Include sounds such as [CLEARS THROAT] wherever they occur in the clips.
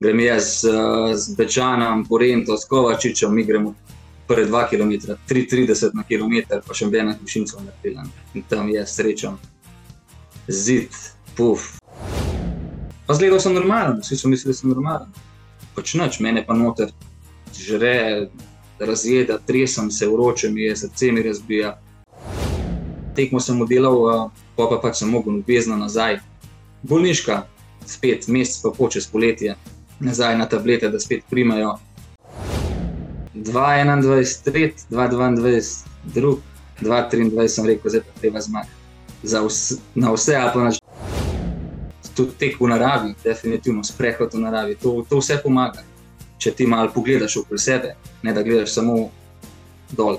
grem jaz z, z Bečanom, Porento, s Kovačičem, mi gremo prve dva km, 3,30 na km, pa še ena višinca na pilan. In tam je srečen, zid, puf. Pa zgledal sem normalen, vsi so mislili, da sem normalen. Pač noč, mene pa noter, žre, razjeda, tresem se, vroče mi je, srce mi razbija. Tekmo sem oddelal, pa pa pač sem mogel obvezno nazaj. Bolniška, spet mesec pa počes poletje, nazaj na tablete, da spet primajo. 2-21, tret, 2-22, drug, 2-23 sem rekel, zdaj pa treba zmagati. Vse, na vse, ali pa na že. Tudi tek v naravi, definitivno sprehod v naravi, to, to vse pomaga. Če ti malo pogledaš okoli sebe, ne da gledaš samo dol.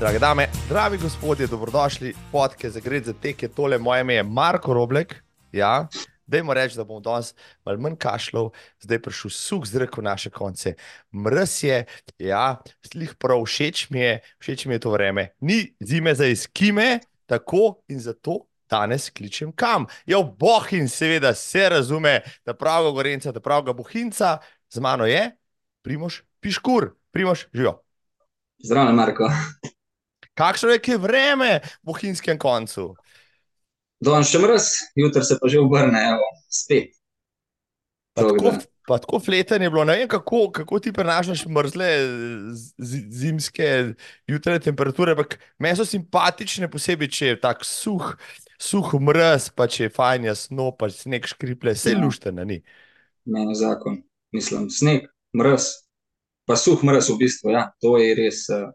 Drage dame, dragi gospodje, dobrodošli podke za gre za tek, je tole moje ime, Marko Roblek. Ja, dajmo reči, da bom danes malo manj kašljal, zdaj prišel suh zrak v naše konce. Mrz je, ja, slih prav všeč mi je, všeč mi je to vreme. Ni zime za izkime, tako in zato danes kličem kam. Ja, boh in seveda se razume, da pravega gorenca, da pravega bohinca, z mano je Primoš Piškur. Primoš, živijo. Zdravo, Marko. Kakšno je, je vreme v bohinjskem koncu? Danes še mrz, jutri se pa že obrne, evo, spet. Pa Tako pa tako fleten je bilo. Ne vem, kako, kako ti prenašaš mrzle z- zimske jutranje temperature, ampak meni so simpatične, posebej, če je tako suh, suh mrz, pa če je fajn jasno, pa sneg škriple, vse Ja. luštene ni. Meni zakon, mislim, sneg, mrz, pa suh mrz v bistvu, ja, to je res. eh,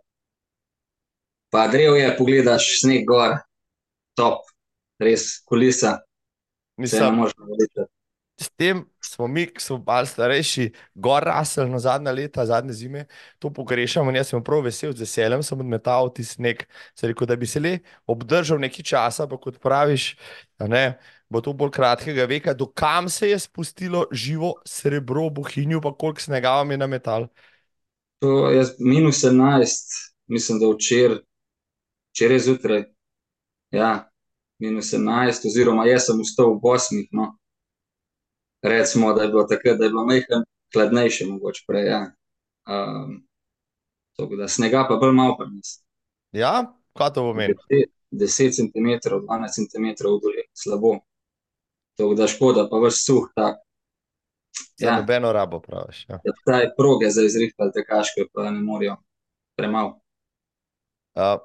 Pa drev je, pogledaš sneg gor, top, res kulisa, Mislim, s tem smo mi, ki smo malo starejši, gor rasli na zadnja leta, zadnje zime, to pogrešamo in jaz sem prav vesel, z veseljem sem odmetal ti sneg. Sem rekel, da bi se le obdržal nekaj časa, pa kot praviš, ne, bo to bolj kratkega veka, do kam se je spustilo živo srebro v Bohinju, pa koliko snega vam je nametal. To je minus 11, mislim, da včeraj, včeraj zjutraj, ja, minus 11, oziroma jaz sem vstal ob 8, no. Recimo, da je bilo takrat, da je bilo majhen, hladnejše, mogoče prej, ja. Um, tako da snega pa bolj malo pri nas. Ja, kaj to pomeni? 10 cm, 12 cm v dolini, slabo. Tako da škoda, pa vrš suh tak. Za Ja, nobeno rabo praviš. Ja. ja, taj proge za izrihtali tekaške, pa ne morajo premalo. Uh,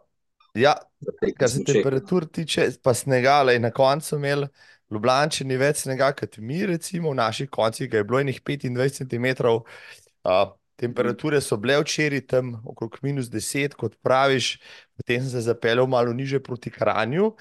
ja, ki Kar se temperatur tiče, pa snega, le na koncu imeli Ljubljančani več snega kot mi, recimo v naših koncih, ga je bilo enih 25 cm. Uh, temperature so bile včeraj tam okrog minus 10, kot praviš, potem sem se zapeljal malo niže proti Kranju,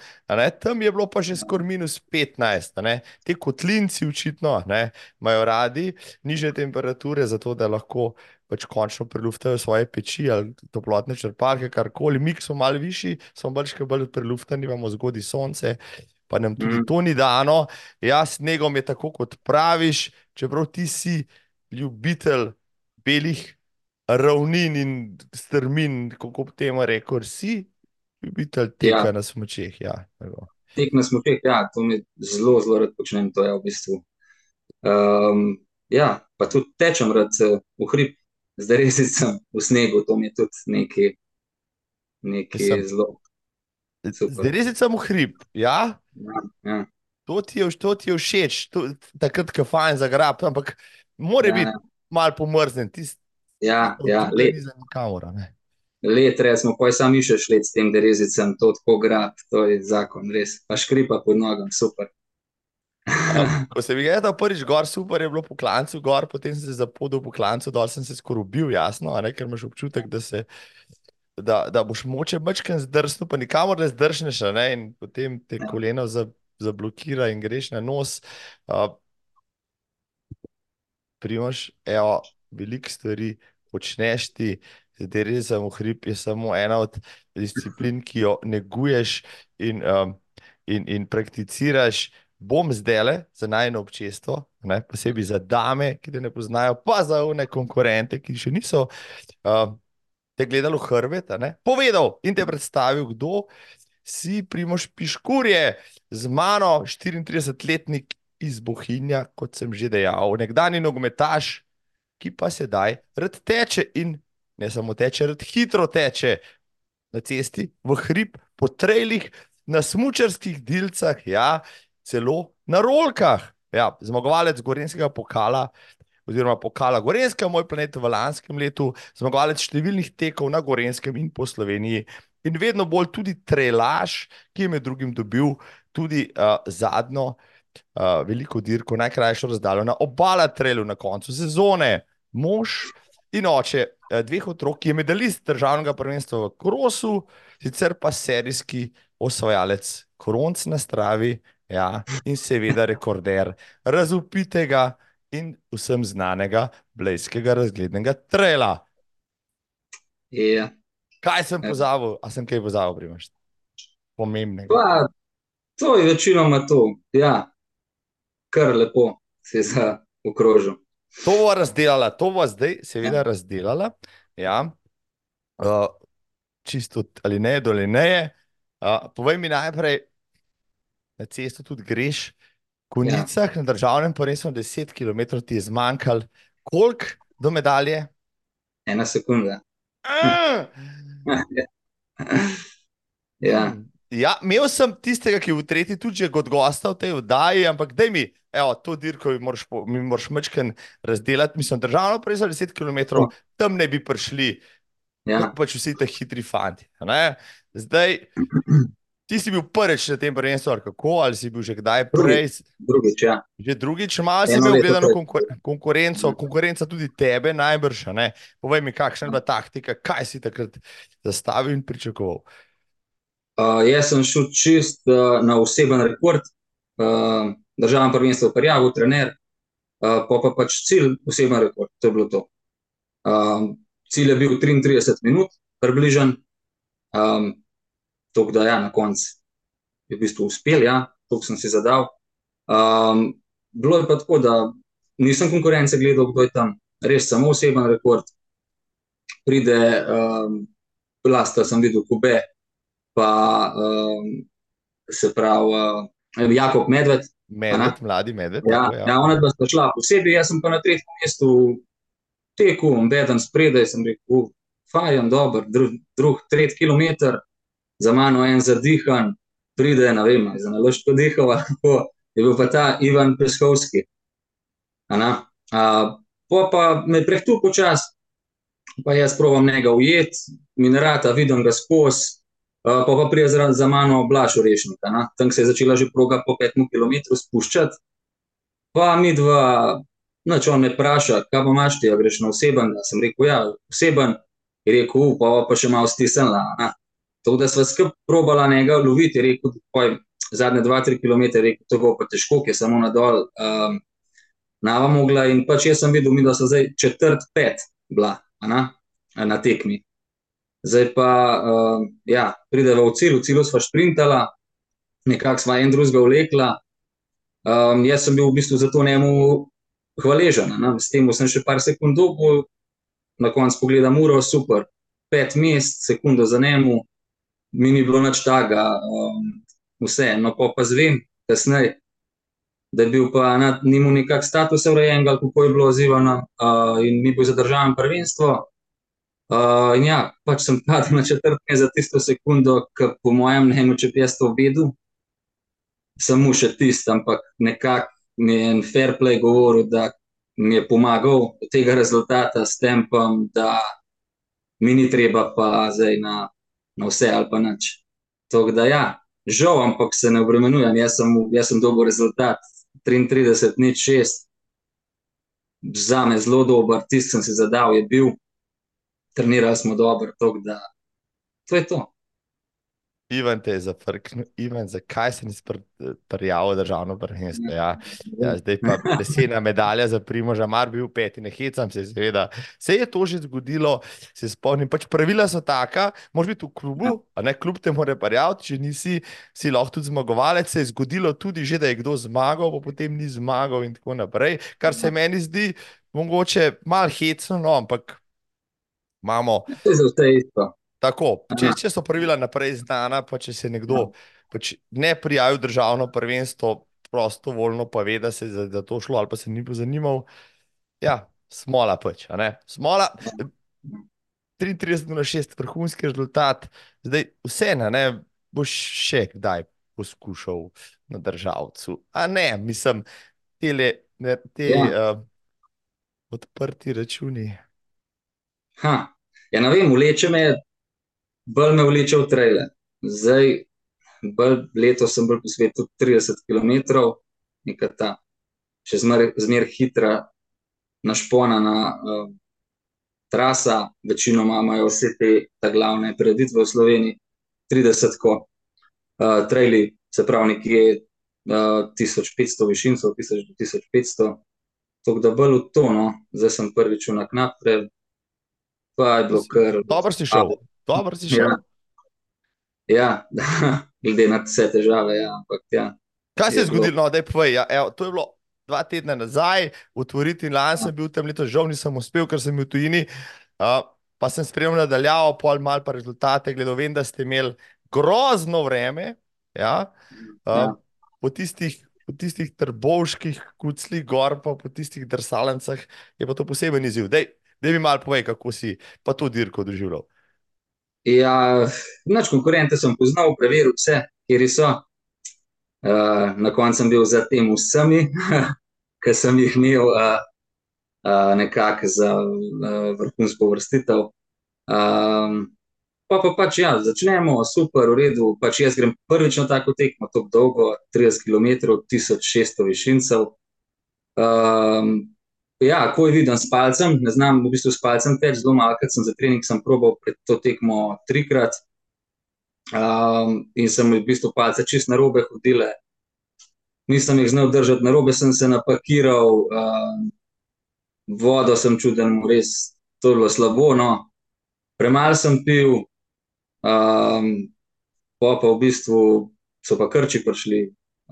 tam je bilo pa že skoraj minus 15. a ne. Ti kotlinci očitno ne, imajo radi niže temperature, zato da lahko pač končno preluftajo svoje peči ali toplotne črpalke, karkoli. Mi, smo malo višji, smo bolj še bolj preluftani, imamo zgodaj sonce, pa nam tudi Mhm. to ni dano. Ja, snegom je tako, kot praviš, čeprav ti si ljubitelj belih ravnin in strmin, kako bi temu rekel, si ljubitelj teka Ja. na smučeh. Ja, tako. Tek na smučeh, ja, to mi zelo, zelo rad počnem, to je v bistvu. Um, ja, pa tudi tečem rad eh, v hrib, z derezicem v snegu, to mi je tudi nekaj, nekaj Mislim, zelo. Super. Zdaj res je samo hrib. Ja, Ja, ja, to ti je, to ti je všeč, to, takrat, ko fajn za grab, ampak mora ja, biti ja, malo pomrznjen, tisti, ja, ja, tukaj let, ni za nikamor. a ne. let, recimo, pa sam iščeš let s tem derezicem, to tako grad, to je zakon, res. Pa škripa pod nogam, super. A, [LAUGHS] Ko sem videl, da prvič gor, super je bilo po klancu, gor, potem sem se zapodil po klancu, dol sem se skoraj ubil, jasno, ne, ker imaš občutek, da se. Da, da boš moče mačken zdrsnil, pa nikamor ne zdršneš, a ne, in potem te Ja. koleno za, zablokira in greš na nos. Uh, Primož, evo, veliko stvari počneš ti, zdaj res samo hrib je samo ena od disciplin, ki jo neguješ in, um, in, in prakticiraš. Bom zdaj za najno občestvo, ne, posebej za dame, ki te ne poznajo, pa za one konkurente, ki še niso uh, te gledali v hrbet, povedal in te predstavil, kdo si Primoš Piškurje, z mano 34-letnik iz Bohinja, kot sem že dejal, nekdani nogometaš, ki pa sedaj rad teče in ne samo teče, rad hitro teče na cesti, v hrib, po trejlih, na smočarskih dilcah, ja, celo na rolkah. Ja, zmagovalec Gorenskega pokala, oziroma pokala Gorenska, moj planet v lanskem letu, zmagovalec številnih tekov na Gorenskem in po Sloveniji. In vedno bolj tudi trelaš, ki je med drugim dobil tudi uh, zadnjo uh, veliko dirko, najkrajšo razdaljo na obala trelu na koncu sezone. Mož in oče uh, dveh otrok, ki je medalist državnega prvenstva v Krosu, sicer pa serijski osvajalec koronc na stravi ja, in seveda rekorder razupitega in vsem znanega blejskega razglednega trela. Yeah. Kaj sem pozabil, a sem kaj pozabil, primaš? Pomembnega. Pa, to je večinoma to, ja, kar lepo se je zaokrožil. To bo razdelala, to bo zdaj seveda ja. razdelala. Ja. Uh, čisto ali ne, ali ne. Uh, povej mi najprej, na cesto tudi greš, konicah ja. na državnem prvenstvu 10 km ti je zmanjkalo, koliko do medalje? Ena sekunda. Uh! [LAUGHS] ja. Ja, imel sem tistega, ki je v tretji tudi kot gosta v tej vdaji, ampak da mi, evo, to dirko mi moraš, mi moraš mečken razdelati. Mislim, državno prej za 10 km, tam ne bi prišli, ja. pač vsi ti hitri fanti. Ne? Zdaj, ti si bil prvič na tem prvenstvu, ali kako, ali si bil že kdaj prej? Drugič, ja. Že drugič, malo si imel gledano konkur konkurenco, konkurenca tudi tebe najbrž, ne? Povej mi, kakšna je bila taktika, kaj si takrat zastavil in pričakoval? Uh, jaz sem šel čist uh, na oseben rekord, uh, državno prvenstvo, prijavil trener, uh, pa pa pač cilj, oseben rekord. To je bilo to. Uh, cilj je bil 33 minut, približen. Um, to, da ja, na koncu je v bistvu uspel, ja, to sem si zadal. Um, bilo je pa tako, da nisem konkurence gledal, kdo je tam, res samo oseben rekord. Pride, um, lasta sem videl, kube pa um, se pravi uh, Jakob Medved. Medved, mladi medved. Ja, tako, ja. ja ona dva sta šla posebej, jaz sem pa na tretjem mestu tekel, beden spredaj, sem rekel, fajn, dober, drug, drug tretji kilometr, za mano en zadihan, pride, ne vem, za naložko dihal, [LAUGHS] tako je bil pa ta Ivan Peskovski. A, po pa me prehtu počas, pa jaz provam njega ujet, minerata, vidim ga skozi, Uh, pa pa prije za, za mano Blaž Orešnik, tam se je začela že proga po 5 km spuščati. Pa mi dva, noč on me vpraša, kaj pa imaš ti, a greš na oseben. Ja sem rekel, ja, oseben, je rekel, pa pa še malo stisnila. To, da sva skup probala njega loviti, je rekel, poj, zadnje 2-3 km, rekel, to bo pa težko, ki je samo nadol. Um, Nava mogla in pač jaz sem videl, mi, da so zdaj četrt pet bila na, na tekmi. Zdaj pa, uh, ja, prideva v cilj, v cilju sva sprintala, nekako sva en drugega vlekla. Um, jaz sem bil v bistvu za to njemu hvaležen, ne? s tem sem še par sekund dobil, na koncu pogledam uro, super, pet mest, sekundo za njemu, mi ni bilo nič taga, um, vse, no pa pa zvem, kasneje. Da je bil pa na njemu nekak status urejen, kako je bilo odzivano, uh, in mi bo zadržano prvenstvo. Uh, in ja, pač sem padel na četrtine za tisto sekundo, ki po mojem mnenju, če bi jaz to videl, samo še tisto, ampak nekako mi je en fair play govoril, da mi je pomagal do tega rezultata s tempom, da mi ni treba pa zdaj na, na vse ali pa nič. Tako da ja, žal, ampak se ne obremenujem, jaz sem, sem dober rezultat, 33, nič 6, za me zelo dober, tisti sem si zadal, je bil trenirali smo dobro, tako da to je to. Ivan te je zafrknil, Ivan, zakaj se nisi prijavil državno prvenstvo? Ja. Ja, zdaj pa lesena medalja za Primoža, mar bil peti, ne hecam se, seveda. Se je to že zgodilo, se spomnim, pač pravila so taka, moraš biti v klubu, a ne klub te mora prijaviti, če nisi, si lahko tudi zmagovalec, se je zgodilo tudi že, da je kdo zmagal, pa potem ni zmagal in tako naprej, kar se ja. meni zdi mogoče mal hecno, no, ampak imamo. Tako, če, če so pravila naprej znana, pa če se nekdo Ja. pač ne prijavi v državno prvenstvo, prostovoljno pa ve, da se je za, za to šlo, ali pa se ni pozanimal, ja, smola pač. a ne. Smola, 33 na 6, vrhunski rezultat, zdaj vseeno, ne, boš še kdaj poskušal na državcu. A ne, mislim, tele, ne, te Ja. uh, odprti računi. Ha. Ja, ne vem, vleče me, bolj me vleče v trailer. Zdaj, bolj letos sem bolj po svetu 30 km, neka ta še zmer, hitra, našponana uh, trasa, večinoma imajo vse te glavne prireditve v Sloveniji, 30 ko, uh, traili, se pravi nekje uh, 1500 višincev, 1000 do 1500, tako da bolj v to, no, zdaj sem prvič v trail, pa je bilo kar... Dobro si šel, dobro si šel. Ja, ja [LAUGHS] glede na vse težave, ja, ampak ja. Kaj se je Je zgodilo, no, da je povej? Ja, evo, to je bilo dva tedna nazaj, otvoriti lani sem bil tam letos, žal nisem uspel, ker sem bil v tujini. Uh, pa sem spremljal nadaljavo, pol mal pa rezultate, gledal, vem, da ste imeli grozno vreme. Ja, uh, Ja. po tistih. Po tistih trbovških kuclih gor, pa po tistih drsalnicah, je pa to poseben izziv. Dej, dej mi malo povej, kako si pa to dirko doživljal. Ja, nič konkurente sem poznal, preveril vse, kjer so. Uh, na koncu sem bil za tem vsemi, [LAUGHS] ki sem jih imel uh, uh, nekako za uh, vrhunsko vrstitev. Um, pa pa pač ja, začnemo, super, v redu. Pač jaz grem prvič na tako tekmo, tako dolgo, 30 km, 1600 višincev. Um, Ja, ko je viden s palcem, ne znam v bistvu s palcem teči, zelo malo, ker sem za trening sem probal pred to tekmo trikrat. Um, in sem v bistvu palce čist na robe hodile. Nisem jih znal držati na robe, sem se napakiral, um, vodo sem čuden, res to je bilo slabo. No. Premalo sem pil, um, pa pa v bistvu so pa krči prišli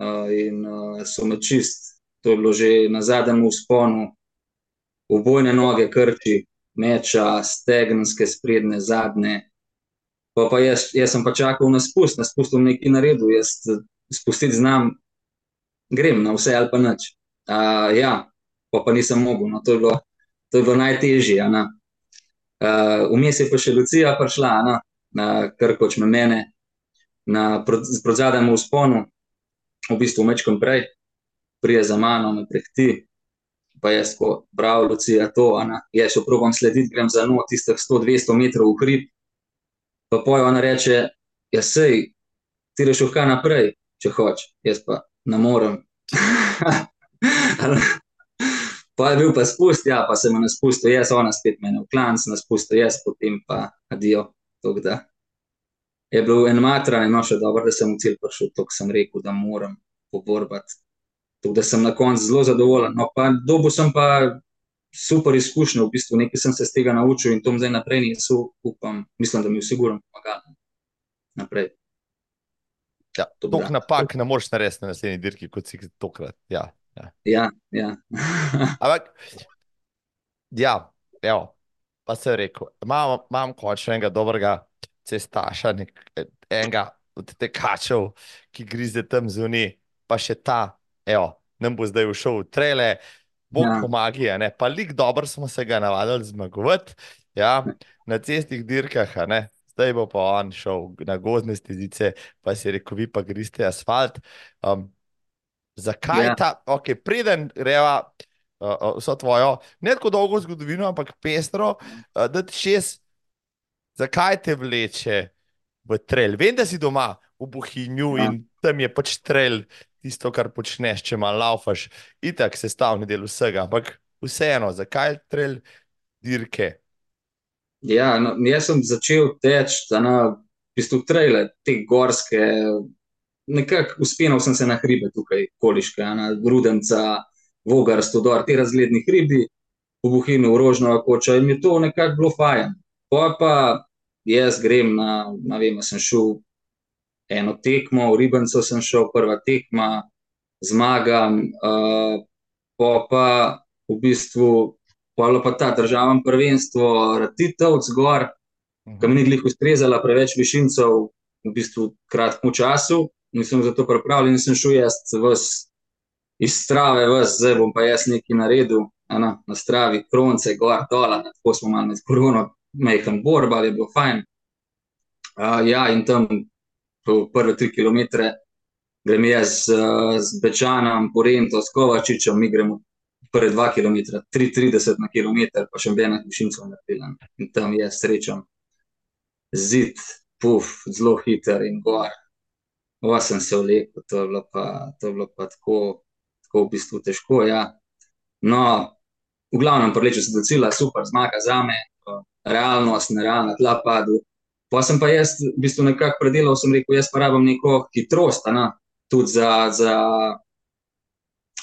uh, in uh, so me čist, to je bilo že na zadnjem vzponu, obojne noge krči, meča, stegenske, sprednje, zadnje. Pa, pa jaz, jaz sem pa čakal na spust, na spust bom nekaj naredil, jaz spustiti znam, grem na vse ali pa nič. Uh, ja, pa pa nisem mogel, no, to je bilo, to je bilo najtežje. a Vmes je pa še Lucija prišla, a na Krkoč me mene, na proti zadnjemu vzponu, v bistvu mečkom prej, prije za mano, me prehti, pa jaz tako, bravo, Lucija, to, a ne, jaz jo probam slediti, grem za njo tistih 100-200 metrov v hrib, pa pojo ona reče, ja sej, ti reš uhka naprej, če hoč, jaz pa ne morem. [LAUGHS] pa je bil pa spust, ja, pa se me ne spustil, jaz, ona spet mene v klanc, ne spustil jaz, potem pa adijo, tako da. Je bil en matran, no še dobro, da sem v cilj prišel, to sem rekel, da moram poborbati. Tako da sem na koncu zelo zadovoljen. No, pa dobil sem pa super izkušnje, v bistvu nekaj sem se z tega naučil in to zdaj naprej nisem, upam, mislim, da mi je sigurno pomagalo. Naprej. Ja, Dobro. Tok napak ne moreš narediti na naslednji dirki, kot si tokrat. Ja, ja. Ja, ja. [LAUGHS] Ampak, ja, evo, pa se je rekel, imam, imam končno enega dobrega cestaša, nek, enega od tekačev, ki grize tam zunaj, pa še ta, evo, nam bo zdaj všel v trele, bog Ja. pomagi, a ne, pa lik dobro smo se ga navadili zmagovati, ja, na cestnih dirkah, ne, zdaj bo pa on šel na gozdne stezice, pa si rekel, vi pa griste asfalt. Um, zakaj Ja. ta, ok, preden greva uh, vso tvojo, ne tako dolgo zgodovino, ampak pestro, uh, da ti šest, zakaj te vleče v trel? Vem, da si doma v Bohinju Ja. in tam je pač trel tisto, kar počneš, če malo laufaš, itak sestavni del vsega, ampak vseeno, zakaj trel dirke? Ja, no, jaz sem začel teči na v bistvu trajle, te gorske, nekako uspenil sem se na hribe tukaj, Koliške, na Rudenca, Vogar, Stodor, te razgledni hribi, v Bohinju, Rožnova koča in mi je to nekako bilo fajn. Pa pa jaz grem na, ne vem, sem šel eno tekmo, v Ribenco sem šel, prva tekma, zmagam, uh, pa pa v bistvu Polo pa ta državno prvenstvo, Ratitev, zgor, -huh. ki mi ni glih ustrezala, preveč višincev, v bistvu kratkem času, nisem za to pripravljen, nisem šel jaz iz strave, vas, zdaj bom pa jaz nekaj naredil, na, na stravi, kronce, gor, dol, tako smo malo med korono, mehen borba, ali je bilo fajn. Uh, ja, in tam po prve tri kilometre grem jaz uh, z Bečanom, Porento, s Kovačičem, mi gremo prve dva kilometra, 3,30 na kilometr, pa še ena višinca na pilan. In tam jaz srečam zid, puf, zelo hiter in gor. Ova sem se vlekel, to je bilo pa, je bilo pa tako, tako v bistvu težko, ja. No, v glavnem, preleče se do cilja, super, zmaga za me, realnost, nerealna, tla padu. Pa sem pa jaz, v bistvu, nekako predelal, sem rekel, jaz pa rabim neko hitrost, na, tudi za, za,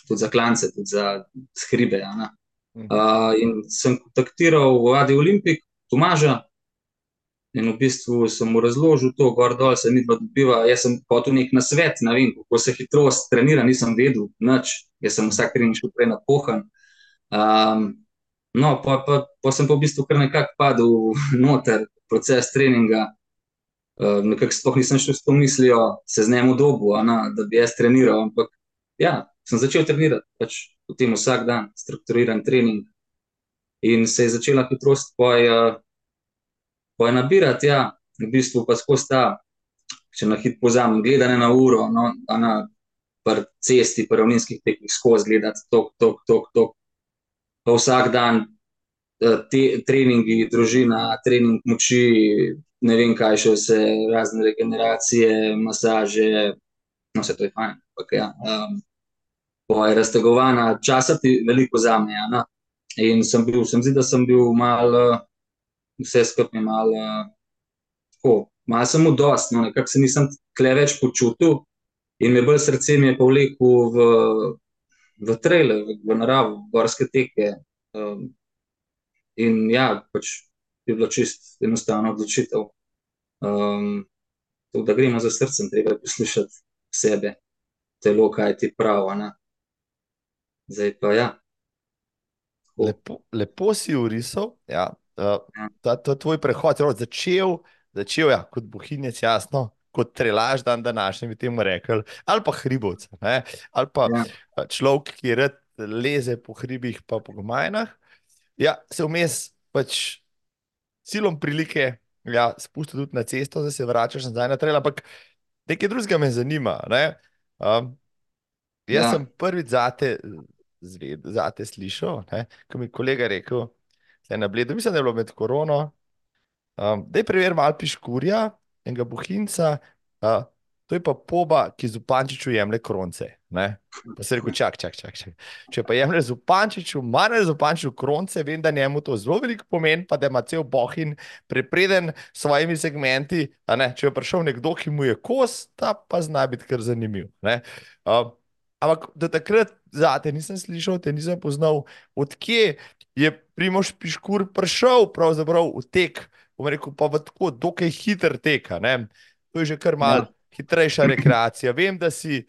tudi za klance, tudi za skribe. Uh, in sem kontaktiral v Adi Olimpik, Tomaža, in v bistvu sem mu razložil to, gor dol se ni dobiva. Jaz sem potul nek na svet, ne vem, kako se hitrost trenira, nisem vedel, nič. Jaz sem vsak trening šel prej na pohan. Um, no, pa, pa, pa sem pa v bistvu kar nekako padel [LAUGHS] noter, proces treninga. Uh, nekako sploh nisem šel s to mislijo, se z njim udobu, da bi jaz treniral. Ampak ja, sem začel trenirati, pač potem vsak dan, strukturiran trening. In se je začela hitrost, pa je, pa je nabirati, ja, v bistvu pa skozi ta, če na hit pozamem, gledanje na uro, no, na cesti, pa ravninskih tekmih, skozi gledati, tok, tok, tok, tok pa vsak dan eh, te treningi, družina, trening moči, ne vem kaj še vse, razne regeneracije, masaže, no vse to je fajn. Okay, ja. um, po je raztegovana, časa ti veliko zame. Ja, no. In sem bil, sem zdi, da sem bil mal, vse skupaj mal, tako, mal sem mu dost, no, nekako se nisem tle več počutil in me bolj srce mi je povlekel v v trele, v, v naravo, v gorske teke. Um, in ja, pač je bilo čist enostavno odločitev. Um, to, da gremo za srcem, treba poslušati sebe, telo, kaj ti pravi. Zdaj pa ja. Lepo, lepo si urisal, ja. Uh, ta, ta tvoj prehod je začel, začel ja, kot bohinjec, jasno, kot trelaž dan današnji, bi temu rekli, ali pa hribovce, ali pa ja. človek, ki red leze po hribih, pa po gomajnah. Ja, se vmes pač silom prilike, ja, spusti tudi na cesto, da se vračaš nazaj na trela, ampak nekaj drugega me zanima. Ne? Um, jaz ja. sem prvič zate, zved, zate slišal, ko mi je kolega rekel, da je na bledu, mislim, da je bilo med korono. Um, da je preveril Alpiškurja, enega bohinca, uh, to je pa poba, ki z upančiču jemlje kronce. Ne? Pa se reko, čak, čak, čak, čak. Če pa jemlje z upančiču, manj z upančiču kronce, vem, da njemu to zelo veliko pomeni, pa da ima cel bohin prepreden s svojimi segmenti. Če je prišel nekdo, ki mu je kos, ta pa zna biti kar zanimiv. Uh, ampak do takrat, zate nisem slišal, te nisem poznal, odkje je Primoš Piškur prišel v tek bom rekel, pa v tako dokaj hiter tek. To je že kar malo ja. Hitrejša rekreacija. Vem, da si,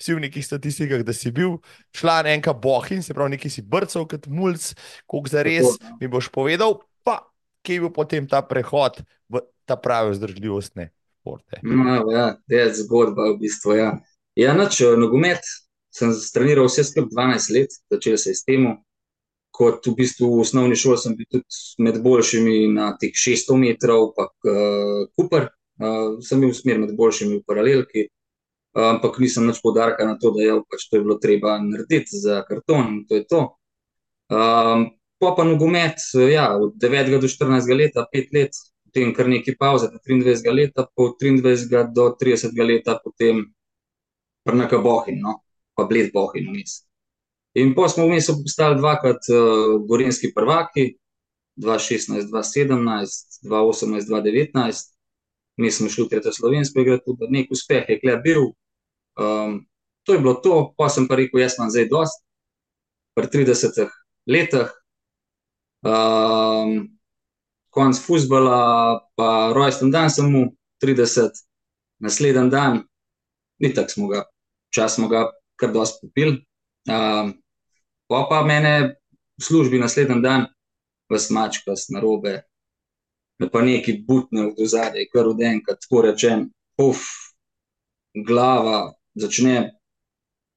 si v nekih statistikah, da si bil član enega bohin, se pravi, neki si brcal kot mulj, koliko za res mi boš povedal, pa kje je bil potem ta prehod v ta pravi vzdržljivostne športe. No, ja, je zgodba v bistvu. Ja, ja noč nogomet. Sem treniral vse skupaj 12 let, začel se je s tem, kot v bistvu v osnovni šoli, sem bil tudi med boljšimi na teh 600 metrov, pa uh, Cooper, uh, sem bil smer med boljšimi v paralelki, uh, ampak nisem več podarka na to, da je pač to je bilo treba narediti za karton in to je to. Um, pa pa nogomet, ja, od 9 do 14 let, 5 let, potem kar nekaj pauze, 23 let, po 23 do 30 let, potem prnaka bohin, no? pa bled bohin, mislim. In pa smo vmes postali dvakrat uh, gorenski prvaki, 2016, 2017, 2018, 2019. Mi smo šli v tretjo slovensko igro, tudi nek uspeh je kle bil. Um, to je bilo to, pa sem pa rekel, jaz imam zdaj dost, pri 30 letih. Um, konc fusbala, pa rojsten dan mu 30, naslednji dan, ni tako smo ga, čas smo ga kar dosti popili. Um, pa pa mene v službi naslednji dan, v smačka, s narobe. Me pa neki butne v zadje, kar den, kot tako rečem, puf, glava, začne,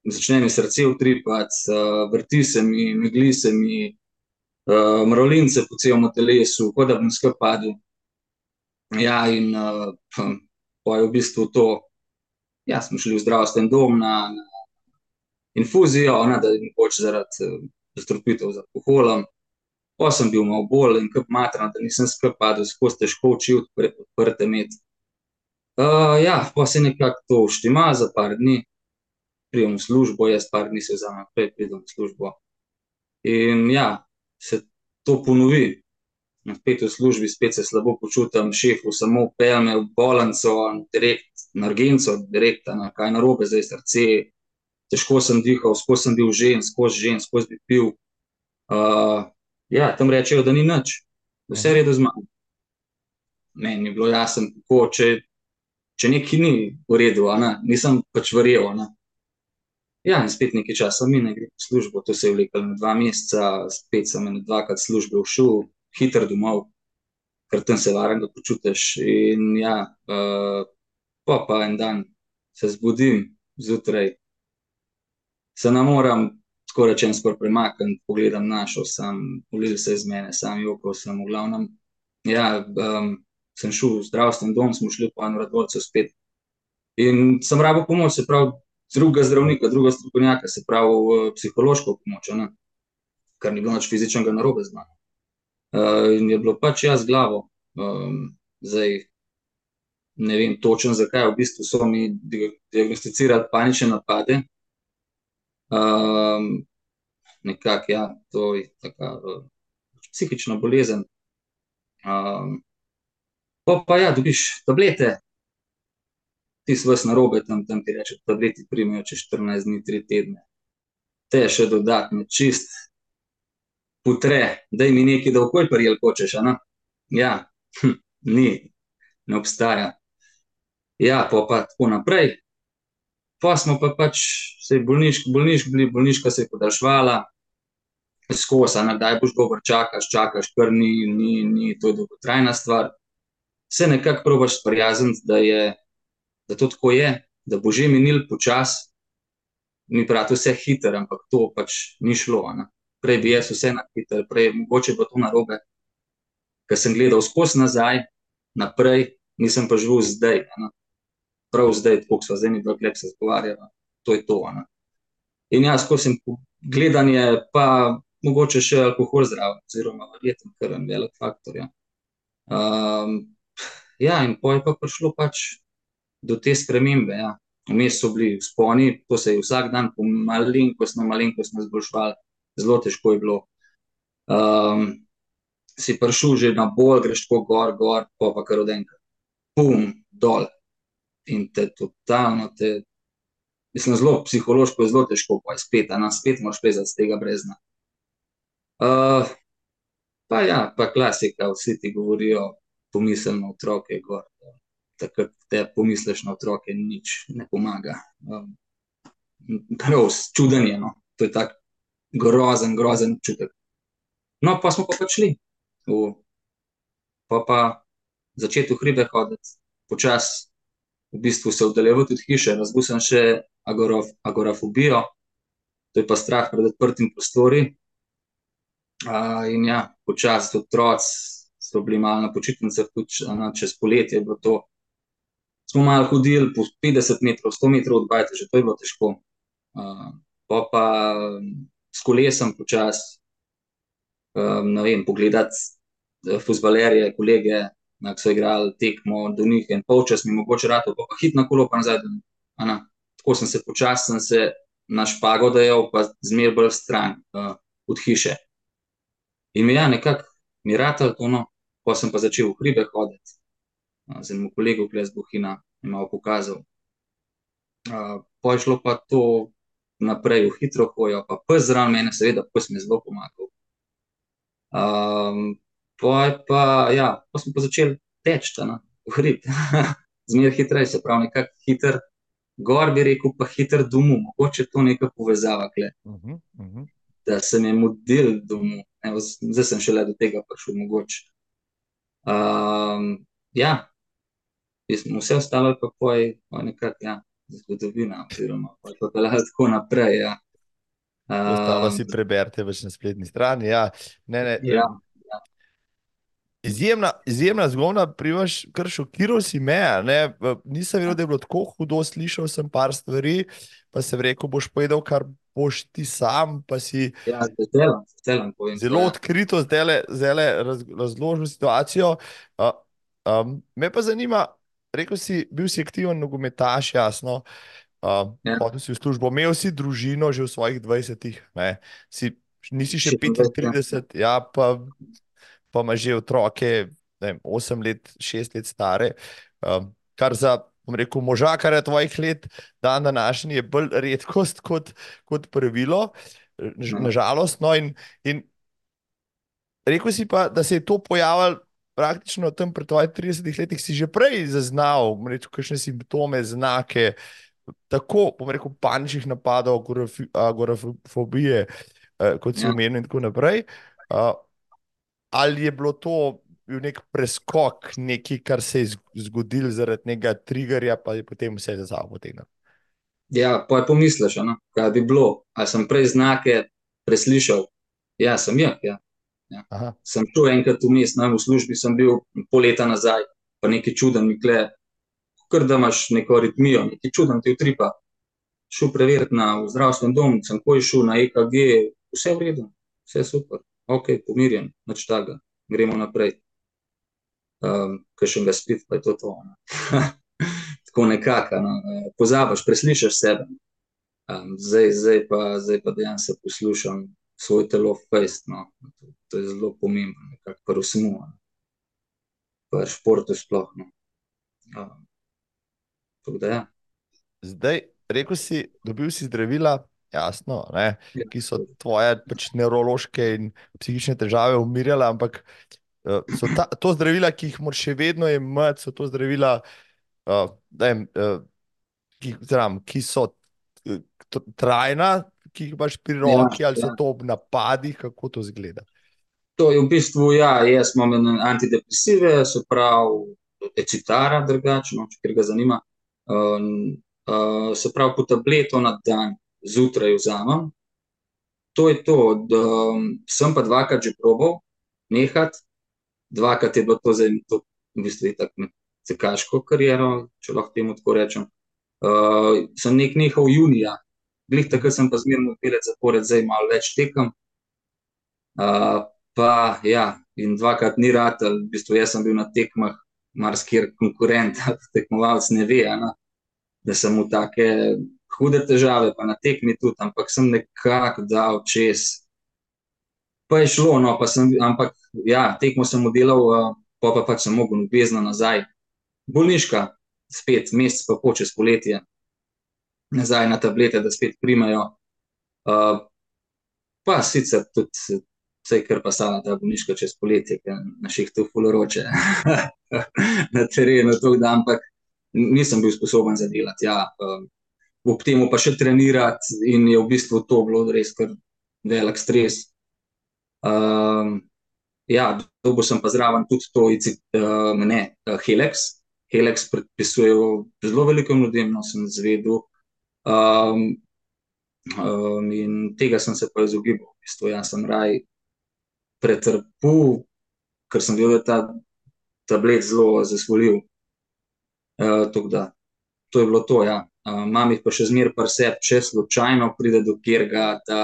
začne mi srce utripati, uh, vrti se mi, megli se mi, uh, mravljince po celem telesu, kot da bom skrb padel. Ja, in uh, pa je v bistvu to, ja, smo šli v zdravstven dom na, na infuzijo, ona, da je mogoče zaradi uh, zastrupitev z alkoholom. Pa sem bil malo bolj in kot matran, da nisem skrb padel, skozi težko učil, odprte imeti. Uh, ja, pa se nekako to štima za par dni, pridem v službo, jaz par dni se vzamem, prej pridem v službo. In ja, se to ponovi. Spet v službi, spet se slabo počutim, šefu samo pelme v bolanco, direkt na urgenco, direkt na kaj narobe, zdaj srce. Težko sem dihal, skozi sem bil žen, skozi žen, skozi bi pil. Uh, ja, tam rečejo, da ni nič, vse je redo z mano. Meni je bilo jasno, kako če, če nekaj ni v redu, nisem pač verjel. Ja, in spet nekaj časa mi ne gre v službo, to se je vlekel na dva meseca, spet sem na dvakrat službe všel, hiter domov, ker tam se varno počutiš. In ja, uh, pa pa en dan se zbudim zjutraj, se ne morem tako rečem, skoraj premaknjen, pogledam našo, sem ulil se iz mene, sam joko sem v glavnem. Ja, um, sem šel v zdravstveni dom, smo šli pa eno radovce spet. In sem rabo pomoč, se pravi, druga zdravnika, druga strokovnjaka, se pravi, psihološko pomoč, ne? kar ni bilo nič fizičnega narobe z mano. Uh, in je bilo pač jaz glavo. Um, zdaj, ne vem točno zakaj, v bistvu so mi diagnosticirali panične napade, Um, nekako, ja, to je taka uh, psihična bolezen. Um, pa, pa ja, dobiš tablete, ti si vse narobe, tam, tam ti reče, tableti primejo čez 14 dni, 3 tedne. Te je še dodatno čist, putre, da mi nekaj, da okoj prijel hočeš. Ja, hm, ni, ne obstaja. Ja, pa pa tako naprej. Pa smo pa pač se bolniški, bolniški bili, bolniška se je podaljšvala, skozi, da je boš dobro čakaš, čakaš, kar ni, ni, ni to dolgotrajna stvar. Se nekako probaš sprijazniti, da, da to tako je, da bo že minil počasi, mi pravi, vse hitro, ampak to pač ni šlo. Ne? Prej bi jaz vse na hitro, prej mogoče bo to narobe. Ker sem gledal skozi nazaj, naprej, nisem pa živel zdaj. Ne? Prav zdaj, kako smo zdaj, da je se zgovarjala, to je to. Ne? In jaz, ko sem gledanje, pa mogoče še alkohol zraven, oziroma verjetno kar en velik faktor. Ja, um, ja in pa je pa prišlo pač do te spremembe. Ja. Vmes so bili sponi, to se je vsak dan, po malenkost na malenkost, izboljšval, zelo težko je bilo. Um, si prišel že na bolj, greš tako gor, gor, pa pa kar odenka. Pum, dol, in te totalno, te, mislim, zelo psihološko je zelo težko, pa je spet, a nas spet moraš plezati z tega brezna. Uh, pa ja, pa klasika, vsi ti govorijo, pomisli na otroke, gor. Takrat te pomisliš na otroke, nič ne pomaga. Um, prav, čuden je, no. to je tak grozen, grozen občutek. No, pa smo pa pač šli, v, pa pa začeti v hribe hoditi, počasi v bistvu se oddaljevati od hiše, razbil sem še agorav, agorafobijo, to je pa strah pred odprtim prostori. Uh, in ja, počasi otroci so bili malo na počitnicah, tudi na, čez poletje je bilo to. Smo malo hodili po 50 metrov, 100 metrov od bajta, že to je bilo težko. Uh, pa pa s kolesom počasi, um, ne vem, pogledati uh, fuzbalerje, kolege, ki so igrali tekmo do njih in polčas, mi mogoče rado, pa, pa hitno kolo, pa nazaj. Tako sem se počasi se na špago dajal, pa zmer bolj stran uh, od hiše. In mi ja, nekako mi ratal to, no, pa sem pa začel v hribe hoditi. Uh, z enim kolegom, ki je z Bohina, mi malo pokazal. Uh, pa je šlo pa to naprej v hitro hojo, pa pes zraven mene, seveda, pes mi je zelo pomagal. Um, Pa, pa, ja, pa smo pa začeli teči v hrib, [LAUGHS] zmeraj hitreje, se pravi, nekako hiter, gor bi rekel, pa hiter domu, mogoče to neka povezava, uh -huh, uh -huh. da se mi je model domu, Evo, zdaj sem šele do tega prišel, mogoče. Um, ja, Mislim, vse ostalo je pa poj, poj nekako, ja, zgodovina, oziroma pa je tako naprej. Ja. Ostalo Um, si preberite več na spletni strani. Ja, ne, ne, ja, Izjemna, izjemna zgodba, primaš, kar šokiral si me. Ne? Nisem vedel, da je bilo tako hudo, slišal sem par stvari, pa sem rekel, boš povedal, kar boš ti sam, pa si ja, z veseljem, z veseljem povem. zelo ja. odkrito zdaj raz, razložil situacijo. Uh, um, me pa zanima, rekel si, bil si aktiven nogometaš, jasno. Uh, Ja. Hodil si v službo, imel si družino že v svojih 20-ih, ne? si, nisi še 26, 35, ja, pa, pa imaš že otroke, ne vem, 8 let, 6 let stare. Um, kar za, bom rekel, možakarja tvojih let, dan današnji je bolj redkost kot, kot pravilo, Ja. nažalost. No, in, in rekel si pa, da se je to pojavilo praktično tam pri tvojih 30 letih, si že prej zaznal, rekel, kakšne simptome, znake, tako, bom rekel, paničnih napadov, agorafobije, eh, kot si Ja. omenil in tako naprej. Uh, ali je bilo to bil nek preskok, nekaj, kar se je zg- zgodilo zaradi nekega triggerja, pa je potem vse za sabo potegnilo? Ja, pa je pomisliš, ne, kaj bi bilo. Ali sem prej znake preslišal? Ja, sem jih. Ja. Aha, Sem šel enkrat vmes, ne, v službi sem bil pol leta nazaj, pa nekaj čuden mi kle, kar da imaš neko aritmijo, nekaj čuden ti utripa. Šel preveriti na v zdravstveni dom, sem ko šel na EKG, vse v redu, vse super, ok, pomirjen, nič takega, gremo naprej. Um, Ker še ga spit, pa je to to. ne. [LAUGHS] Tako nekako, no. pozabiš, preslišiš sebe. Um, zdaj, zdaj, pa, zdaj pa dejansko poslušam svoje telo fejst. No. To, to je zelo pomembno, nekako pri vsemu. no. Pri športu sploh. No. Um, da ja. Zdaj, rekel si, dobil si zdravila, jasno, ne, Ja. ki so tvoje pač nevrološke in psihične težave umirjale, ampak eh, so ta, to zdravila, ki jih moraš še vedno imeti, so to zdravila, uh, vem, uh, ki, zram, ki so eh, trajna, ki jih imaš pri Ja, roki, ali so ja. to ob napadih, kako to izgleda. To je v bistvu, ja, jaz imam antidepresive, se pravi, ecitara, drugačno, če ga zanima. Um, uh, se pravi, po tableto na dan, zjutraj vzamem. To je to, da um, sem pa dvakrat že probal nehati, dvakrat je bilo to zdaj to, v bistvu je tako med tekaško kariero, če lahko temu tako rečem. Uh, sem nek nehal junija, glih takrat sem pa zmerno pelec zapored, zdaj malo več tekam. Uh, pa ja, in dvakrat ni ratel, v bistvu jaz sem bil na tekmah, marsikjer konkurent, tekmovalec ne ve, ne, da sem v take hude težave, pa na tekmi tudi, ampak sem nekako dal čez. Pa je šlo, no, pa sem, ampak ja, tekmo sem oddelal, uh, pa pa pač sem mogel obvezno nazaj. Bolniška, spet mesec pa po čez poletje, nazaj na tablete, da spet primajo. Uh, pa sicer tudi vse, kar pa stala ta bolniška čez poletje, ker na šihtu fuloroče [LAUGHS] na terenu, tako da, ampak nisem bil sposoben zadelati. Ja, um, ob temu pa še trenirati in je v bistvu to bilo res kar velik stres. Um, ja, dobil sem pa zraven tudi to, um, ne, uh, Helex. Helex predpisujejo zelo velikim ljudem, no sem zvedel. Um, um, in tega sem se pa izogibal. V bistvu, jaz sem raj pretrpel, ker sem videl, da je ta tablet zelo zasvolil. Uh, tako da, to je bilo to, ja. Uh, Imam jih pa še zmeraj pri sebi, če slučajno pride do kjerga, da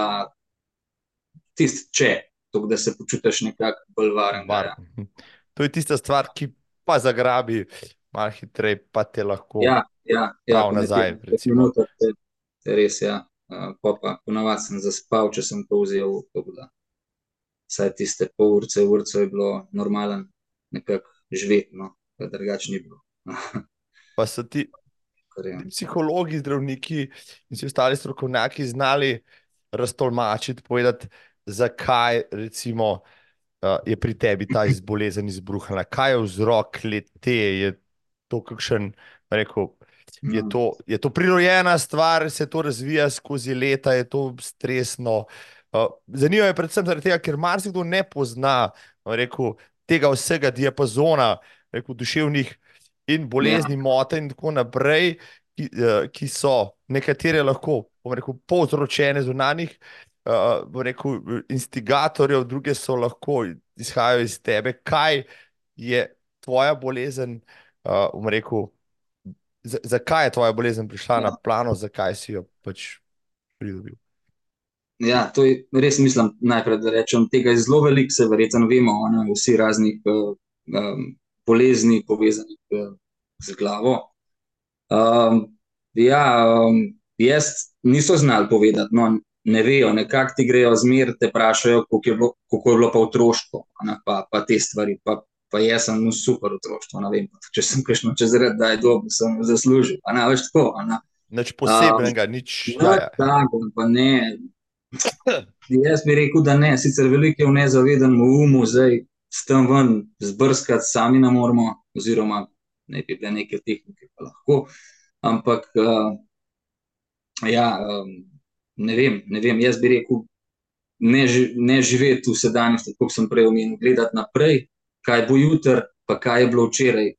tisti če, tako da se počutiš nekako bolj varen. Ja. Varno. To je tista stvar, ki pa zagrabi malo hitreje, pa te lahko. Ja, ja, ja, nazaj, minutah je- je res, ja. Uh, pol pa ponavadi sem zaspal, če sem to vzel, vsaj tiste pol urce, urce je bilo normalen, nekako živeti, no, pa drugače ni bilo. [LAUGHS] Pa so ti psihologi, zdravniki in vsi ostali strokovnjaki znali raztolmačiti, povedati, zakaj recimo, uh, je pri tebi ta bolezen izbruhnila, kaj je vzrok lete, je to kakšen, rekel, je No. to, je to prirojena stvar, se to razvija skozi leta, je to stresno. Uh, zanimivo je predvsem zaradi tega, ker marsikdo ne pozna, rekel, tega vsega diapazona, rekel, duševnih in bolezni, ja. motenj in tako naprej, ki, uh, ki so nekatere lahko, rekel, povzročene zunanjih, uh, bom rekel, instigatorjev, druge so lahko izhajajo iz tebe. Kaj je tvoja bolezen, uh, bom rekel, zakaj je tvoja bolezen prišla ja. na plano, zakaj si jo pač pridobil? Ja, to je res, mislim, najprej, da rečem, tega je zelo veliko, se verjetno vemo, ne, vsi raznih um, bolezni povezanih z glavo. Um, ja, um, jaz niso znali povedati, no, ne vejo, nekako ti grejo zmer, te vprašajo, kako je bilo, kako je bilo pa otroštvo, ne, pa, pa te stvari. Pa, pa jaz sem v super otroštvo, ne vem, če sem prišel čez red, da je dobro, sem zaslužil. Ne, več tako. Ne. Nič posebnega, um, nič. No, tako, pa ne. Jaz bi rekel, da ne, sicer veliko je v nezavedanem umu, zdaj s tem ven zbrskati, sami ne moramo, oziroma ne bi bile neke tehnike, pa lahko. Ampak, uh, ja, um, ne, vem, ne vem, jaz bi rekel, ne, ne živeti v sedanjosti, kot sem prej omenil, gledati naprej, kaj bo jutri, pa kaj je bilo včeraj,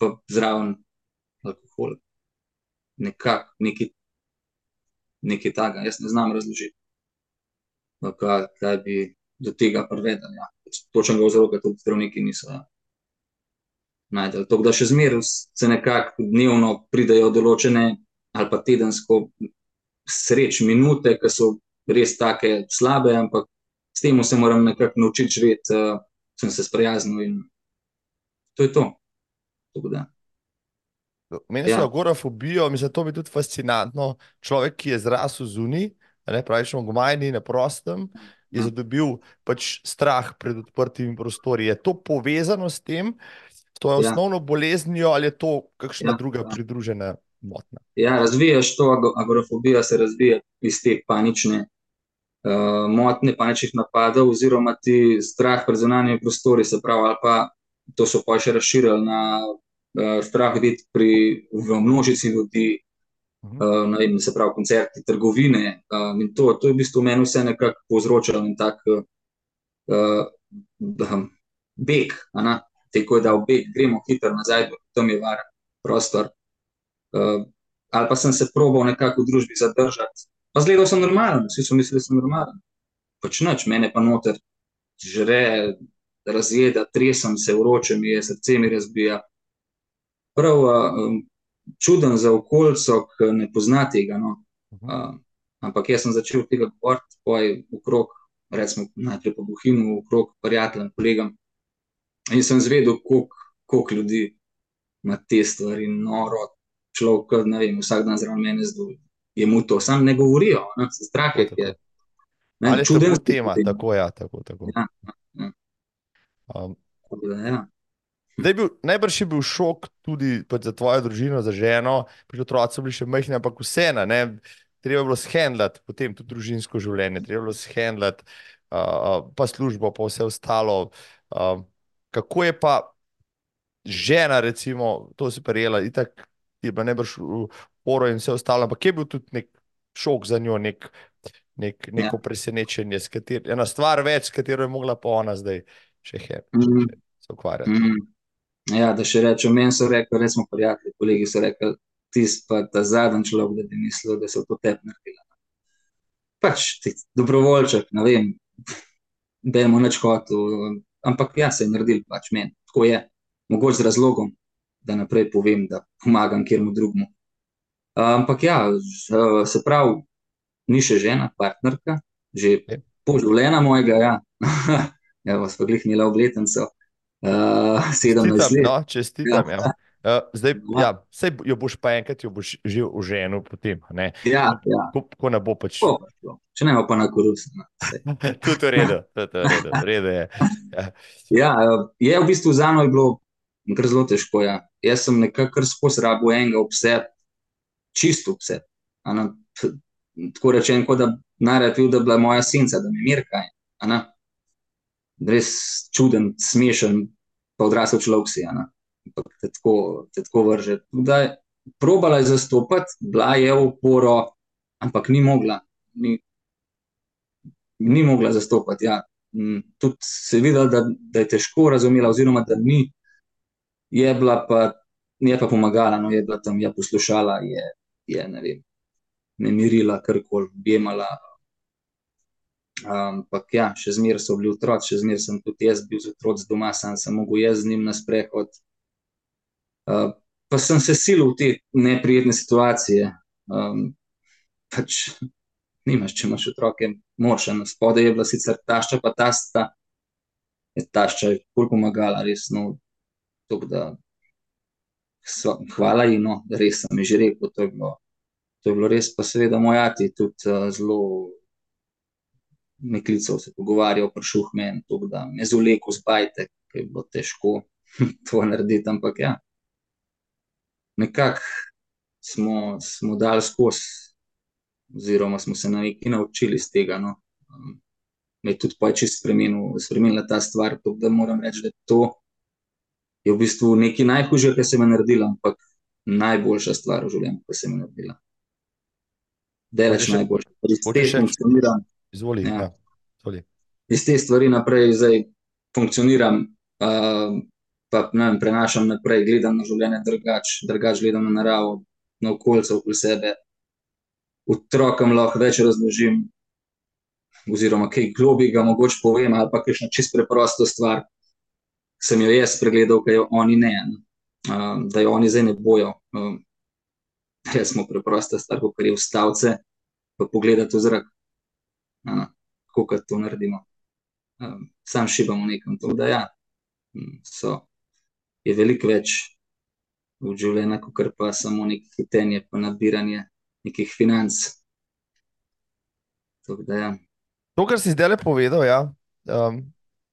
pa zraven alkohol. Nekako, nekaj nekaj takega, jaz ne znam razložiti, kaj, kaj bi do tega privedel. Ja. Točnega vzroka tudi zdravniki niso ja. najdel. To, da še zmeraj se nekako dnevno pridajo določene ali pa tedensko sreč, minute, ki so res tako slabe, ampak s tem se moram nekako naučiti živeti, uh, sem se sprijaznil in to je to. to Meni ja. so agorafobijo, mislim, da to bi tudi fascinantno. Človek, ki je zrasel zunaj, ne praviš, v Gmajni, na prostem, je ja. zadobil pač strah pred odprtimi prostori. Je to povezano s tem, to je ja. osnovno boleznijo ali je to kakšna ja. druga pridružena motnja? Ja, razvijaš to agorafobijo, se razvija iz te panične uh, motnje, paničnih napadov, oziroma ti strah pred zunanjimi prostori, se pravi, ali pa to so pa še razširili na uh, strah videti pri, v množici ljudi, uh, ne vem, se pravi, koncerti, trgovine. Uh, in to, to je v bistvu meni vse nekako povzročalo in tak uh, beg, tako je da v beg, gremo hitro nazaj, tam je varen prostor. Uh, ali pa sem se probal nekako v družbi zadržati. Pa zgledal sem normalen, vsi so mislili, da sem normalen. Pač noč, mene pa noter žre, razjeda, tresem se, vroče mi je, srce mi razbija prav um, čuden za okolico, ki ne pozna tega. No. Uh, ampak jaz sem začel tega govoriti, poj okrog, recimo najprej po Bohinju, okrog prijateljem, kolegom. In sem zvedel, koliko ljudi ima te stvari, noro, človek, ne vem, vsak dan zraven mene zdaj. Je mu to, sam ne govorijo, ne? strah je. je ne, čuden je tema, tako je. Ja, tako, tako. Ja, ja. Um, ja. Bil, najbrž je bil šok tudi pač za tvojo družino, za ženo, pač otroci so bili še majhni, ampak vseeno, treba je bilo shendlati potem tudi družinsko življenje, treba je bilo shendlati uh, pa službo, pa vse ostalo. Uh, kako je pa žena, recimo, to si prijela, itak je bila najbrž poro in vse ostalo, ampak je bil tudi nek šok za njo, nek, nek, neko ja. presenečenje, ena stvar več, s katero je mogla pa ona zdaj še he, mm. se ukvarjati. Mm. Ja, da še rečem, meni so rekli, da smo prijatelji, kolegi so rekli, ti pa ta zadnji človek, da bi mislil, da v to tep naredila. Pač ti dobrovoljček, ne vem, da je mu neč hotel, ampak ja, se je naredil pač meni. Tako je, mogoče z razlogom, da naprej povem, da pomagam kjermu drugmu. Ampak ja, se pravi, ni še žena, partnerka, že poživljena mojega, ja. [LAUGHS] ja, vas pa glihnila obletnico. Uh, sedem let. No, čestitam. Ja. Ja. Uh, zdaj, ja. Ja, sej jo boš pa enkrat, jo boš že v ženu potem. Ne? Ja, ja. Ko, ko ne bo pač. Po, če ne bo pa na korupciji. [LAUGHS] Tudi v redu, redu, redu je. [LAUGHS] Ja. ja, je v bistvu za mano bilo kar zelo težko. Ja. Jaz sem nekako skozi rabo enega obsed, čisto obsed. Tako rečem, kot da narativ, da je bila moja senca, da mi je mir kaj res čuden, smešen, pa odrasel človek si. Te tako, te tako vrže. Tudaj, probala je zastopati, bila je v oporo, ampak ni mogla. Ni, ni mogla zastopati. Ja. m, tudi se je videlo, da, da je težko razumela, oziroma da ni, je bila pa, je pa pomagala, no, je bila tam, je poslušala, je, je ne vem, me mirila, karkoli, objemala. Ampak ja, še zmeraj so bili otroci, še zmeraj sem tudi jaz bil z otroci doma, sam sem mogel jaz z njim na sprehod. Uh, pa sem se silil v te neprijetne situacije. Um, pač, nimaš, če imaš otroke, moraš spodaj, je bila sicer tašča, pa tasta, je tašča je bolj pomagala, res. No, tuk, da, so, hvala ji, no, res sem že rekel, to je bilo, to je bilo res, pa seveda moj ati tudi uh, zelo neklicev se pogovarjal, prišel meni, da me zuleko zbajte, ker je bilo težko [LAUGHS] to narediti, ampak ja, nekako smo, smo dali skozi oziroma smo se na neki naučili iz tega. No. Um, me je tudi počasi spremenila ta stvar, to, da moram reči, da to je v bistvu nekaj najhujšega, kar se mi je naredila, ampak najboljša stvar v življenju, ki se mi je naredila. Delač najboljša. Iz te funkcioniram. Izvoli, ja. Ja. Izvoli. Iz te stvari naprej zdaj funkcioniram, uh, pa ne vem, prenašam naprej, gledam na življenje drugače, drugače gledam na naravo, na okoljce okoli sebe, otrokom lahko več razložim, oziroma kaj globjega mogoče povem, ali pa kakšno čisto preprosto stvar, ki sem jo jaz pregledal, ki jo oni ne, um, da jo oni zdaj ne bojo. Um, jaz smo preprosta stvar, kot je ustavce, pa pogledati v zrak, uh, kako to naredimo. Um, sam šibamo nekam to, da ja, so, je veliko več v življenju, kot pa samo neko hitenje, pa nabiranje nekih financ. Da, ja. To, kar si zdaj le povedal, ja, um,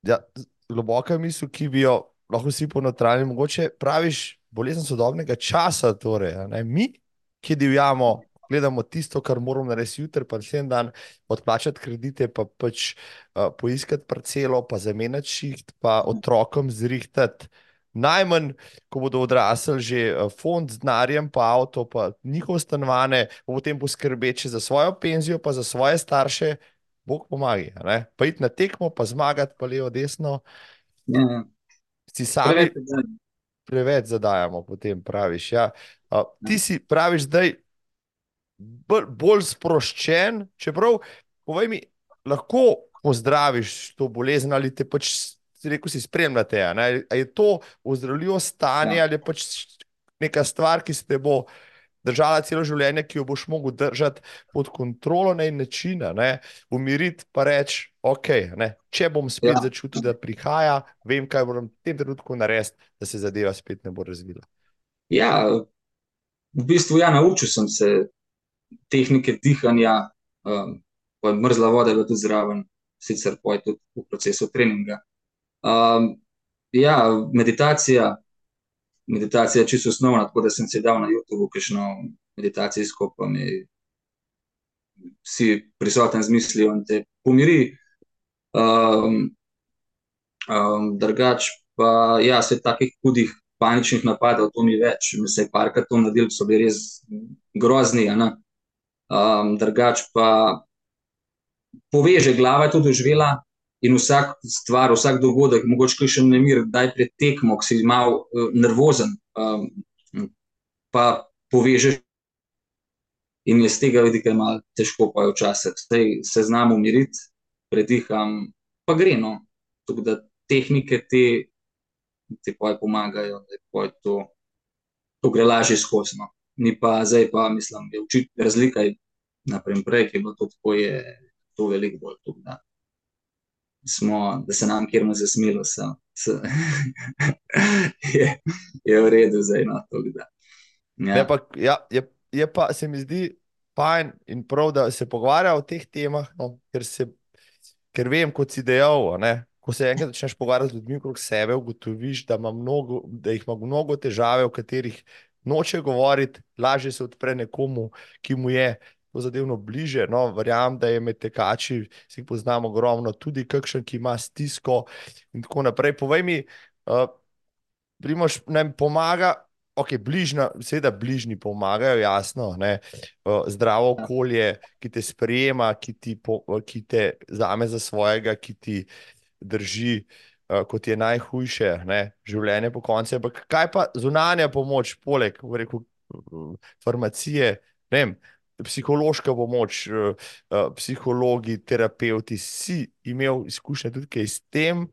ja, globoka misel, ki bi jo lahko vsi ponotranili. Mogoče praviš bolezen sodobnega časa. Torej, Mi, ki divjamo, gledamo tisto, kar moramo narediti jutri, pa vse dan, odplačati kredite, pa pač uh, poiskati parcelo, pa zamenjati šiht, pa otrokom zrihtati najmanj, ko bodo odrasli, že eh, fond z denarjem, pa avto, pa njihovo stanovanje, pa potem poskrbeči za svojo penzijo, pa za svoje starše, Bog pomaga. Pa iti na tekmo, pa zmagati, pa levo, desno. Ja. Si sami preveč zadajamo, potem praviš. Ja. Uh, ti si praviš zdaj bolj, sproščen, čeprav, povej mi, lahko pozdraviš to bolezen ali te pač rekel si, spremljate. Je to ozdravljivo stanje ja. ali pač neka stvar, ki se te bo držala celo življenje, ki jo boš mogel držati pod kontrolo na način, ne? umiriti pa reči, ok, ne? če bom spet ja. začutil, da prihaja, vem, kaj moram v tem trenutku narediti, da se zadeva spet ne bo razvila. Ja, v bistvu ja, naučil sem se tehnike dihanja, um, pa mrzla voda je tudi zraven, sicer pa je tudi v procesu treninga. Um, ja, meditacija, meditacija je čisto osnovna, tako da sem se dal na YouTube, kišno meditacijsko, pa mi si prisoten z mislijo in te pomiri. Um, um, drugač pa, ja, se takih hudih paničnih napadov, to ni več, mi se je parkrat to nadil, so bili res grozni, um, drugač pa poveže, glava je tudi doživela, in vsak stvar, vsak dogodek, mogoče še ne mir, da je pred tekmo, ki si malo uh, nervozen, um, pa povežeš. In iz tega vidika je malo težko, pa je včasih. Se znamo umiriti, prediham, pa gre no. Tako da tehnike ti te pomagajo, da je to, to gre lažje skozi. No. Ni pa zdaj, pa mislim, da je učiti razlika. Naprej, prej, ki je bilo to tako, je to veliko bolj. Tukaj, smo, da se nam kjer mu zasmilo, so, so, [LAUGHS] je, je v redu za eno to. Ja. Je, pa, ja, je, je pa se mi zdi fajn in prav, da se pogovarja o teh temah, no, ker, se, ker vem, kot si dejal. Ne, ko se enkrat začneš pogovarjati z ljudmi okrog sebe, ugotoviš, da, mnogo, da jih ima mnogo težave, o katerih noče govoriti, lažje se odpre nekomu, ki mu je to zadevno bliže. No, verjamem, da je med tekači, si jih poznamo ogromno, tudi kakšen, ki ima stisko in tako naprej. Povej mi, uh, Primož, nam pomaga ok, bližna, seveda bližnji pomagajo, jasno, ne, uh, zdravo okolje, ki te sprejema, ki ti, po, ki te zame za svojega, ki ti drži, uh, kot je najhujše, ne, življenje po koncu. Ampak kaj pa zunanja pomoč, poleg rekel, farmacije, ne vem, psihološka pomoč, uh, psihologi, terapeuti, si imel izkušnje tudi kaj s tem,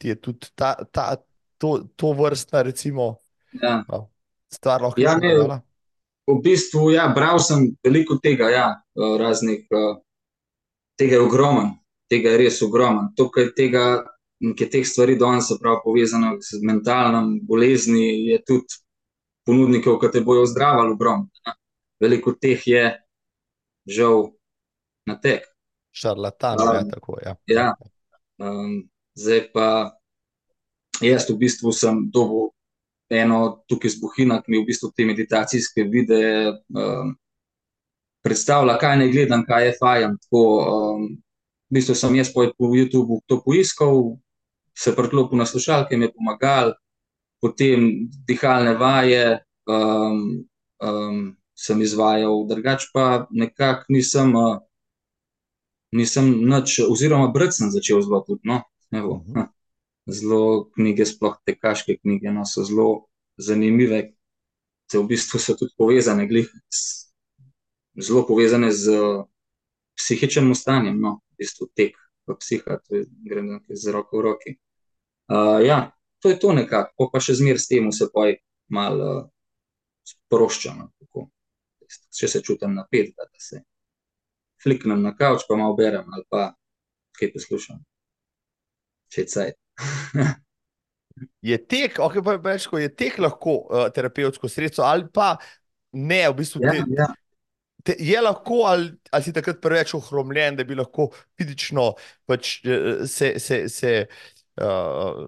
ti je tudi ta, ta, to, to vrstna, recimo, Ja. stvar lahko Ja, ne, v bistvu, ja, bral sem veliko tega, ja, eh, raznih, eh, tega je ogromen, tega je res ogromen. Tukaj tega, ki teh stvari danes so prav povezane z mentalnim bolezni, je tudi ponudnikov, ki te bojo zdravili ogromno. ne. Veliko teh je žal na tek. Šarlatan, Um, ja, tako, ja. ja. Um, zdaj pa jaz v bistvu sem dobil eno tukaj z Bohina, ki mi v bistvu te meditacijske videe um, predstavlja, kaj naj gledam, kaj je fajn. Tako, um, v bistvu sem jaz po, po YouTubu to poiskal, se priklopil na slušalke, mi je pomagal, potem dihalne vaje um, um, sem izvajal, drugače pa nekako nisem, uh, nisem nič, oziroma brati sem začel zelo tudi. No? Evo, Mhm. ha. Zelo knjige, sploh tekaške knjige, no, so zelo zanimive. Se v bistvu so tudi povezane, glih, zelo povezane z uh, psihičnim stanjem, no, v bistvu tek v psiha, to je gre z roko v roki. Uh, ja, to je to nekako, pa še zmeraj s tem se poj malo uh, sproščam. no, tako. Če se čutim napet, da, da se fliknem na kavč, pa malo berem ali pa kaj poslušam. Če je cajt. [LAUGHS] Je tek, ok, pa več, ko je tek lahko uh, terapevtsko sredstvo, ali pa ne, v bistvu Ja, te, ja. te, je lahko, ali, ali si takrat preveč ohromljen, da bi lahko fizično pač, eh, se, se, se, uh,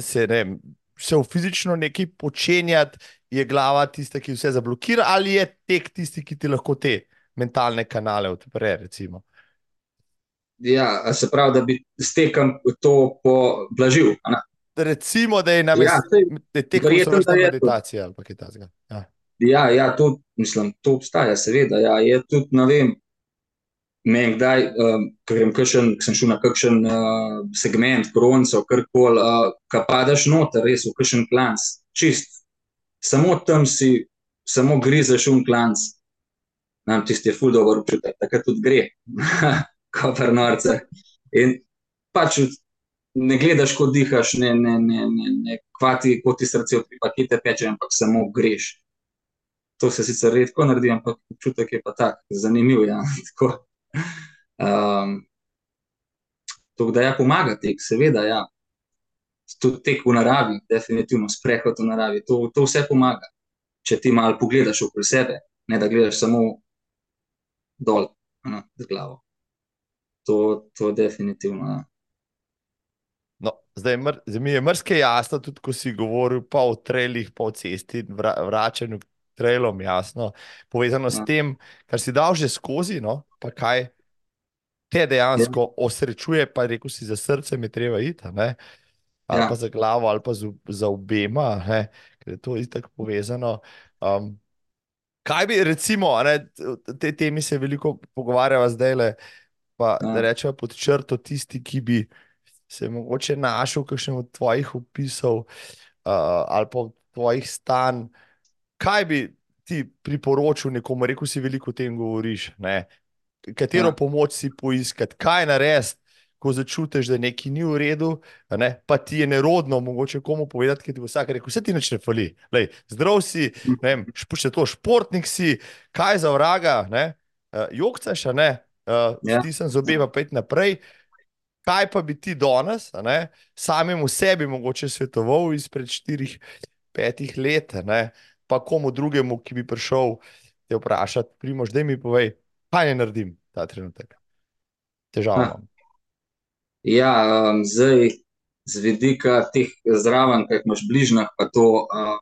se, ne vem, šel fizično nekaj počenjati, je glava tista, ki vse zablokira, ali je tek tisti, ki ti lahko te mentalne kanale odpre, recimo. Ja, se pravi, da bi s tekom to poblažil. Recimo, da je na Ja, mestu, saj da je tek verjetno, vrsta da je to. meditacija ali kaj takega. Ja. Ja, ja, to, mislim, to obstaja, seveda. Ja. Je tudi, ne vem, meni kdaj, um, ko grem kakšen, sem šel na kakšen uh, segment, kronco, karkoli, uh, ko padeš noter, res v kakšen klanc, čist, samo tam si, samo grizeš un klanc. Nam tisti je ful dober občutek, takrat tudi gre, [LAUGHS] kopr norce. In pač ne gledaš, ko dihaš, ne, ne, ne, ne, ne kvati, ko ti srce v tri pakete peče, ampak samo greš. To se sicer redko naredi, ampak občutek je pa tak, zanimiv. Ja. [LAUGHS] Tako, um, to, da ja, pomaga tek, seveda, ja. Tudi tek v naravi, definitivno sprehod v naravi, to, to vse pomaga. Če ti malo pogledaš okoli sebe, ne da gledaš samo dol, no, z glavo. To, to definitivno. Ja. No, zdaj, mr, zdaj mi je mrske jasno, tudi ko si govoril pa o trailih, pa o cesti, vra, vračanju k trailom, jasno, povezano s Ja. tem, kar si dal že skozi, no, pa kaj te dejansko ja. osrečuje, pa rekel si, za srce mi treba iti, ne? ali Ja. pa za glavo, ali pa z, za obema, ne? ker je to itak povezano. Um, kaj bi, recimo, ne, te temi se veliko pogovarjava zdaj le, pa Ja. da rečemo pod črto tisti, ki bi se mogoče našel v kakšnem od tvojih opisov uh, ali pa v tvojih stanj, kaj bi ti priporočil nekomu, rekel si veliko o tem govoriš, ne? Katero Ja. pomoč si poiskati, kaj narediti, ko začutiš, da nekaj ni v redu, ne? pa ti je nerodno, mogoče komu povedati, ker ti bo vsak rekel, vse ti nič ne fali, Lej, zdrav si, vem, še to športnik si, kaj za vraga, ne, uh, jokcaš, ne, uh, Ja. stisnem zobe, pa pet naprej. Kaj pa bi ti danes, ne, samemu sebi mogoče svetoval izpred štirih, petih let, a ne, pa komu drugemu, ki bi prišel te vprašati, primož, da mi povej, kaj naj naredim ta trenutek. Imam. Ja, um, zdaj z vidika teh zraven, ki jih imaš bližnjih, pa to, uh,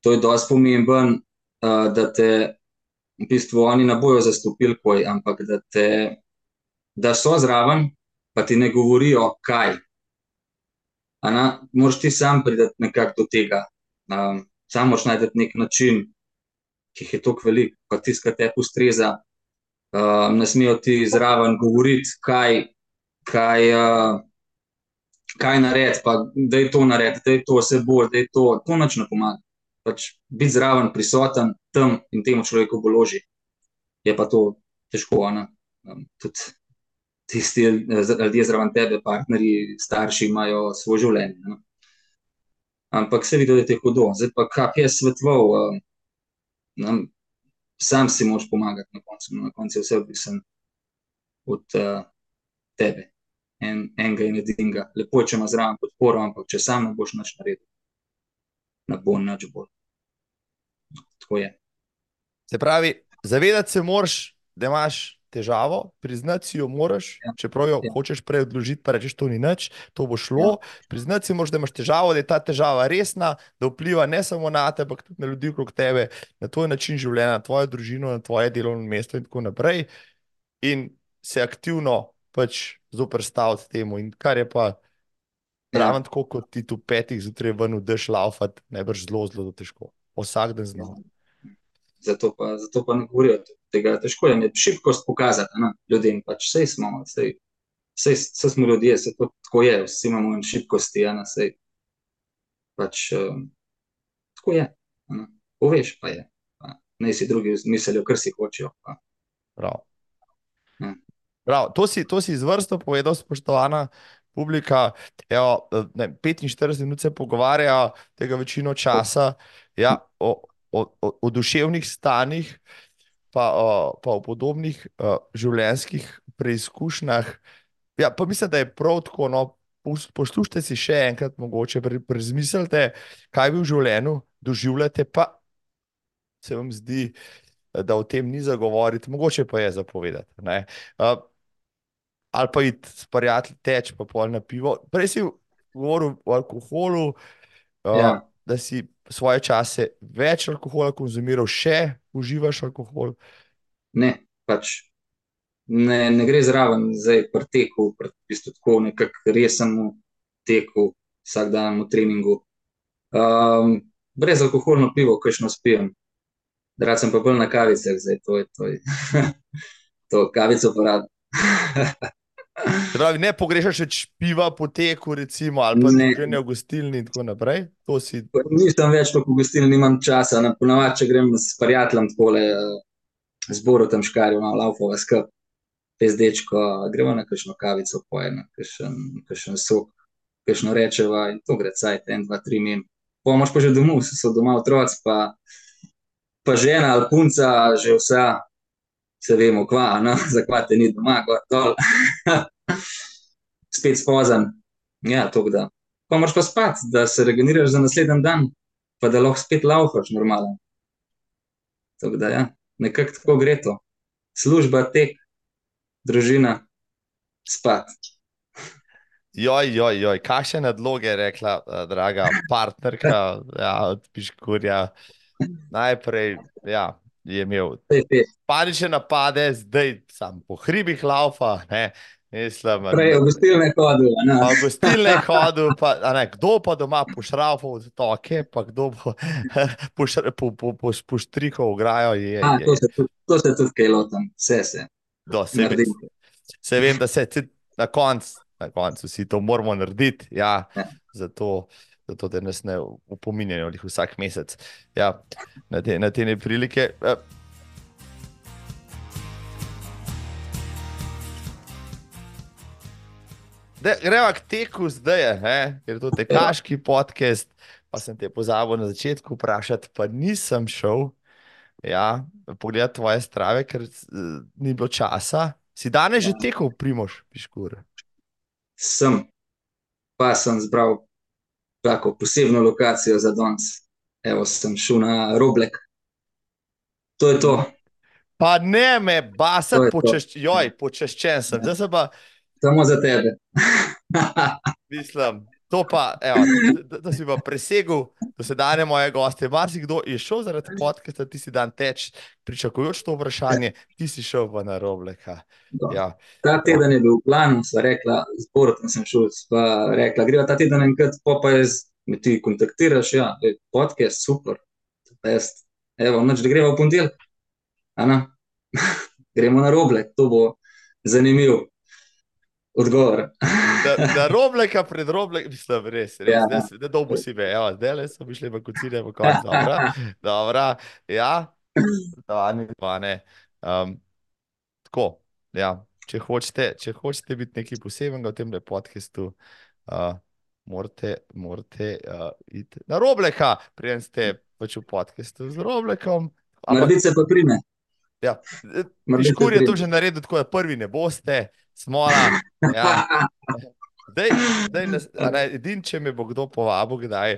to je dosti pomemben, uh, da te v bistvu oni ne bojo zastopili, ampak da, te, da so zraven, pa ti ne govorijo, kaj. A na, moraš ti sam priti nekako do tega. Um, Samo moraš najti nek način, ki je tako velik, pa tisti, ki te ustreza. Uh, ne smejo ti zraven govoriti, kaj, kaj, uh, kaj narediti, pa da je to narediti, da je to vse bolj, da je to, to nič ne pomaga. Pač biti zraven, prisoten tam in temu človeku boloži, je pa to težko. Um, tudi tisti ljudje zraven tebe, partnerji, starši imajo svoje življenje. Ne? Ampak se vidi, da je to hudo. Zdaj pa, kaj je svetoval, um, sam si moš pomagati na koncu, na koncu je vse odvisen od uh, tebe en, enega in edinega. Lepo je, če ima zraven podporo, ampak če sam ne boš nič naredil, ne bo nič bolj. Tako je. Se pravi, zavedati se moraš, da imaš težavo, priznati si jo moraš, ja. čeprav jo ja. hočeš prej odložiti, pa rečeš, to ni nič, to bo šlo. Ja. Priznati si moraš, da imaš težavo, da je ta težava resna, da vpliva ne samo na tebe, ampak tudi na ljudi okrog tebe, na tvoj način življenja, na tvojo družino, na tvoje delovno mesto in tako naprej. In se aktivno pač zoprstaviti temu. In kar je pa ravno ja. tako, kot ti tu petih zjutraj ven vdeš laufati, najbrž zelo, zelo težko. Vsak dan znamo. Zato pa, zato pa ne govorijo tega. Težko je šibkost pokazati na ljudem. Pač vse smo, vse, vse, vse smo ljudje, vse to tako je, vsi imamo šibkosti. Ja, vse, pač, um, tako je. Poveš pa je. Pa, ne si drugi mislijo, kar si hočejo. Prav. Ja. Prav, to, si, to si izvrstno povedal, spoštovana publika. Evo, ne, 45 minut se pogovarjajo, tega večino časa, ja, o, o, o, o duševnih stanjih, pa, o, pa o podobnih o, življenjskih preizkušnjah. Ja, pa mislim, da je prav tako. No, Poslušajte si še enkrat, mogoče prezmislite, kaj vi v življenju doživljate, pa se vam zdi, da o tem ni za govoriti, mogoče pa je zapovedati. Uh, ali pa iti s prijatelji teč, pa pol na pivo. Prej si govoril o alkoholu, uh, ja. Da si svoje čase več alkohola konzumiral, še uživaš alkohol. Ne, pač ne, ne gre zraven, zdaj pri teku, pri bistvu tako nekako resnemu teku, vsak dan v treningu. Um, brez alkoholno pivo, kajšno spijem. Drag sem pa bolj na kavicah, zdaj to je to. Je. [LAUGHS] to kavico porabim. [LAUGHS] Pravi, ne pogrešaš več piva po teku, recimo, ali pa ne v gostilni in tako naprej. Si... Nisem več v gostilni, nimam časa. Ponavadi, če grem s prijateljem takole, zboru tam škarjo, malo laufova skrb, pezdečko, gremo na kakšno kavico, pojeno, kakšen sok, kakšno rečeva in to gre cajt, en, dva, tri min. Pomoč pa že domov, so doma otroci, pa, pa žena ali punca, že vsa se vemo, kva, no? [LAUGHS] zakaj te ni doma, kot dol. [LAUGHS] Spet spozen. Ja, to da. Pa moraš pa spati, da se regeneriraš za naslednji dan, pa da lahko spet lauhaš normalen. Tako da, ja, nekako tako gre to. Služba, tek, družina, spat. Joj, joj, joj, kakšne nadloge je rekla, uh, draga partnerka, [LAUGHS] ja, od Piškurja. Najprej, ja, je imel panične napade, zdaj sam po hribih laufa. Ne, mislim, Prej je v gostilne hodil. V gostilne [LAUGHS] hodil, pa, ne, kdo pa doma pošrafal v toke, pa kdo bo poštrihal v grajo. Je, A, to, se, to se tudi kaj lotam, vse se. Do, se, vem, se vem, da se na koncu konc vsi to moramo narediti. Ja, ja. Zato zato da nas ne upominjajo vsak mesec ja, na te, na te prilike. Eh, Gremo k teku zdaj, eh? ker je to tekaški podcast. Pa sem te pozabil na začetku vprašati, pa nisem šel ja, pogledati tvoje strave, ker uh, ni bilo časa. Si danes ja. že tekel, primoš, piškur? Sem, pa sem zbral tako posebno lokacijo za danes. Evo, sem šel na Roblek. To je to. Pa ne me, basa, počešč, joj, počeščen sem. Ja. Pa... Samo za tebe. Mislim, to pa, evo, da, da si pa presegel do sedanje moje goste. Marsi kdo je šel zaradi podcasta, ti si dan teč, pričakujoč to vprašanje, ti si šel pa na Robleka. Ja. Ta teden je bil v planu, sva rekla, zborotom sem šel, sva rekla, greva ta teden enkrat, pa pa je me ti kontaktiraš, ja, ej, podcast, super, best. Evo, noč, da gremo v ponedeljek. Ana, [LAUGHS] gremo na roble, to bo zanimiv odgovor. Da, da robleka pred robleka, mislim, res, res, Ja. da, da dolgo si ve, ja, zdaj le so mi šli v kucine v konec, dobra, dobra, ja, da, ni pa ne. Um, tako, ja, če hočete, če hočete biti nekaj posebnega v tem podkastu, uh, morate, morate uh, iti na robleka, preden ste pač v podkastu z roblekom. Ampak, se pa prime. ja, Škur je to že naredil, tako da prvi ne boste, smola. Ja. [LAUGHS] Dej, dej nas, ne, edin, če me bo kdo povabil, kdaj,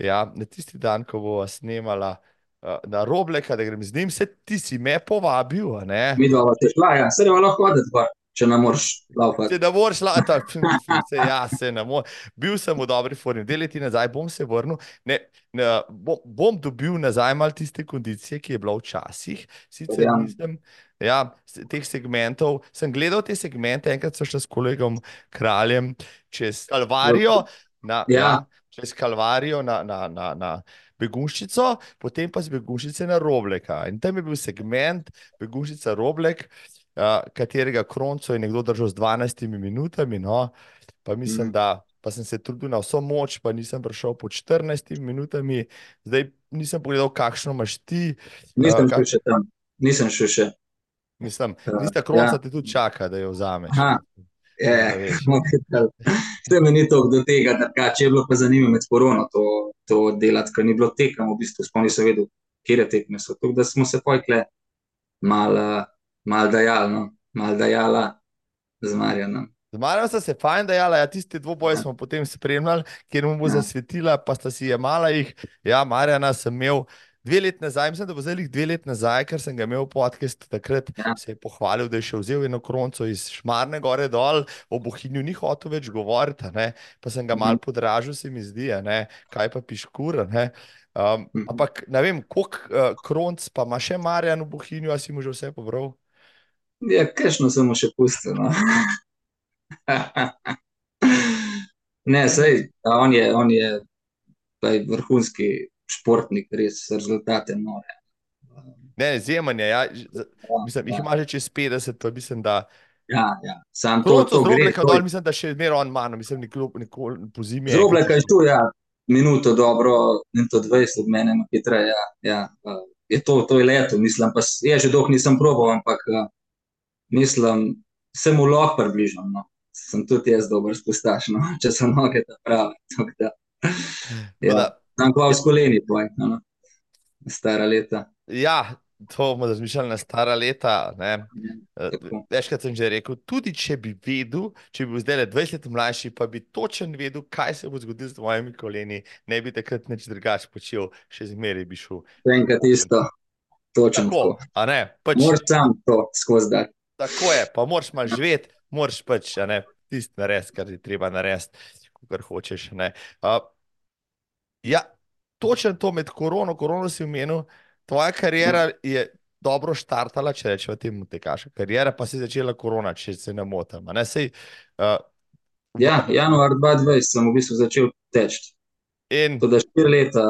ja, na tisti dan, ko bo snemala uh, na robleka, da grem z njim, se ti si me povabil. Mi dva ste šla, ja, se ne lahko hoditi, če ne moreš laufati. Se ne moreš lata, [LAUGHS] se, ja, se ne moreš. Bil sem v dobri formi, dve leti nazaj bom se vrnil, ne, ne, bom, bom dobil nazaj malo tiste kondicije, ki je bila včasih, sicer Verjamem. nisem. Ja, teh segmentov sem gledal te segmente, enkrat so šli s kolegom Kraljem čez Kalvarijo, na, Ja. ja, čez Kalvarijo na, na, na, na Begunščico, potem pa z Begunščice na Robleka. In tam je bil segment Begunščica Roblek, uh, katerega kronco je nekdo držal z 12 minutami. No, pa mislim, Mhm. da pa sem se trudil na vso moč, pa nisem prišel pod 14 minutami, zdaj nisem pogledal, kakšno imaš ti. Nisem Ja, kak- šel še tam, nisem šel še. Mislim, Ja, tista kronca ja. te tudi čaka, da jo vzameš. Aha. Ja, [LAUGHS] Je. Vse mi ni to do tega, da če je bilo pa zanimivo med korono to, to delati, ker ni bilo tekem, v bistvu sploh nisem vedel, kje tekme so. Tako da smo se pojkle malo mal dajali, no? mal dajala z Marjanom. Z Marjem sta se fajn dajala, ja, tiste dvoboje smo potem spremljali, kjer mu bo Ja. zasvetila, pa sta si jemala jih. Ja, Marjana sem imel dve leti nazaj, mislim, da bo zdaj dve leti nazaj, ker sem ga imel v podkastu takrat, Ja. se je pohvalil, da je še vzel eno kronco iz Šmarne gore dol, o Bohinju ni hotel več govoriti, pa sem ga Mhm. mal podražil, se mi zdi, ne, kaj pa piškur, a ne. Um, Mhm. ampak ne vem, koliko uh, kronc pa ima še Marjan v Bohinju, a si mu že vse pobral? Ja, kajšno sem mu še pustil. No? [LAUGHS] ne, sej, on je, on je vrhunski športnik, res rezultate nore. Ne, izjemen je. Ja. Ja, Mislim, jih ja. ima že čez 50, pa mislim, da. Ja, ja. Sam to, to gre. To dol, je- mislim, da še zmeraj on manj, mislim, nikoli, nikoli po zimi. Z Robleka je tu, ja, minuto dobro, minuto 20 od mene, hitreje. Ja, ja. Je to, to je leto, mislim, pa je že dolgo nisem probal, ampak mislim, se mu lahko približam. No. Sem tudi jaz dober spustaš, no, če so noge ta prave. tako da, Ja, Da, znam kva s koleni, poj, no, stara leta. ja, to bomo razmišljali na stara leta. Ne. Ja, tako. Večkrat sem že rekel, tudi če bi vedel, če bi bil zdaj le 20 let mlajši, pa bi točen vedel, kaj se bo zgodilo z mojimi koleni, ne bi takrat nič drugače počel, še zmeraj bi šel. Še enkrat isto, točno Tako, tako. Pač, Moraš sam to skozi dati. Tako je, pa moraš malo živeti, moraš pač tisto narediti, kar je treba narediti, kar hočeš. ne. Uh, ja, točno to med korono, korono si omenil, tvoja karijera je dobro štartala, če rečemo temu tekaša. Karijera pa se je začela korona, če se ne motim. Ne, Sej, uh, Ja, januar 2020 sem v bistvu začel teči. in To da štiri leta,